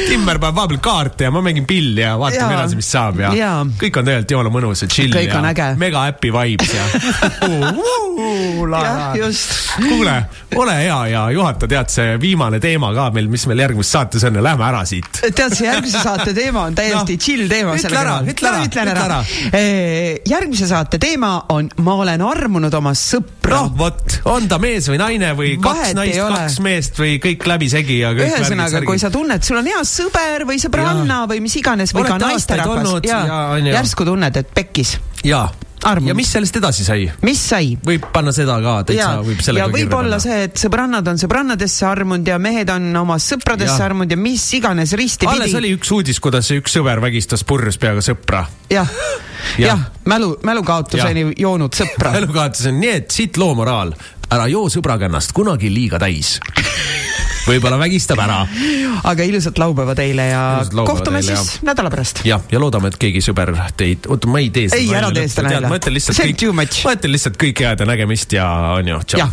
Timmer paneb vahepeal kaarte ja ma mängin pilli ja vaatame edasi, mis saab ja, ja. kõik on tegelikult jumala mõnus ja chill kõik ja mega happy vibes ja kuule, ole hea ja juhata, tead see viimane teema ka meil, mis meil järgmises saates on ja lähme ära siit. tead, see järgmise saate teema on täiesti no, chill teema. ütle ära, ütle ära, ütlen ära. järgmise saate teema on Ma olen armunud oma sõpra. noh, vot, on ta mees või naine või kaks Vahet naist, kaks meest või kõik läbisegi ja kõik ühesõnaga, kui sa tunned, sul on hea sõber või sõbranna ja. või mis iganes või Olete ka naisterahvas ja, ja järsku tunned, et pekkis. jaa armunud. ja mis sellest edasi sai? mis sai? võib panna seda ka, täitsa võib sellega ja võib olla see, et sõbrannad on sõbrannadesse armunud ja mehed on oma sõpradesse armunud ja mis iganes risti alles pidi. oli üks uudis, kuidas üks sõber vägistas purjus peaga sõpra ja.. jah ja., mälu, mälukaotuseni joonud sõpra mälukaotuseni, nii et siit loo moraal, ära joo sõbraga ennast kunagi liiga täis võib-olla vägistab ära. aga ilusat laupäeva teile ja laupäeva kohtume teile, siis ja. nädala pärast. jah, ja loodame, et keegi sõber teid, oota, ma ei tee seda. ei, ära tee seda nalja. ma ütlen lihtsalt kõik, ma ütlen lihtsalt kõike head ja nägemist ja on ju, tšau.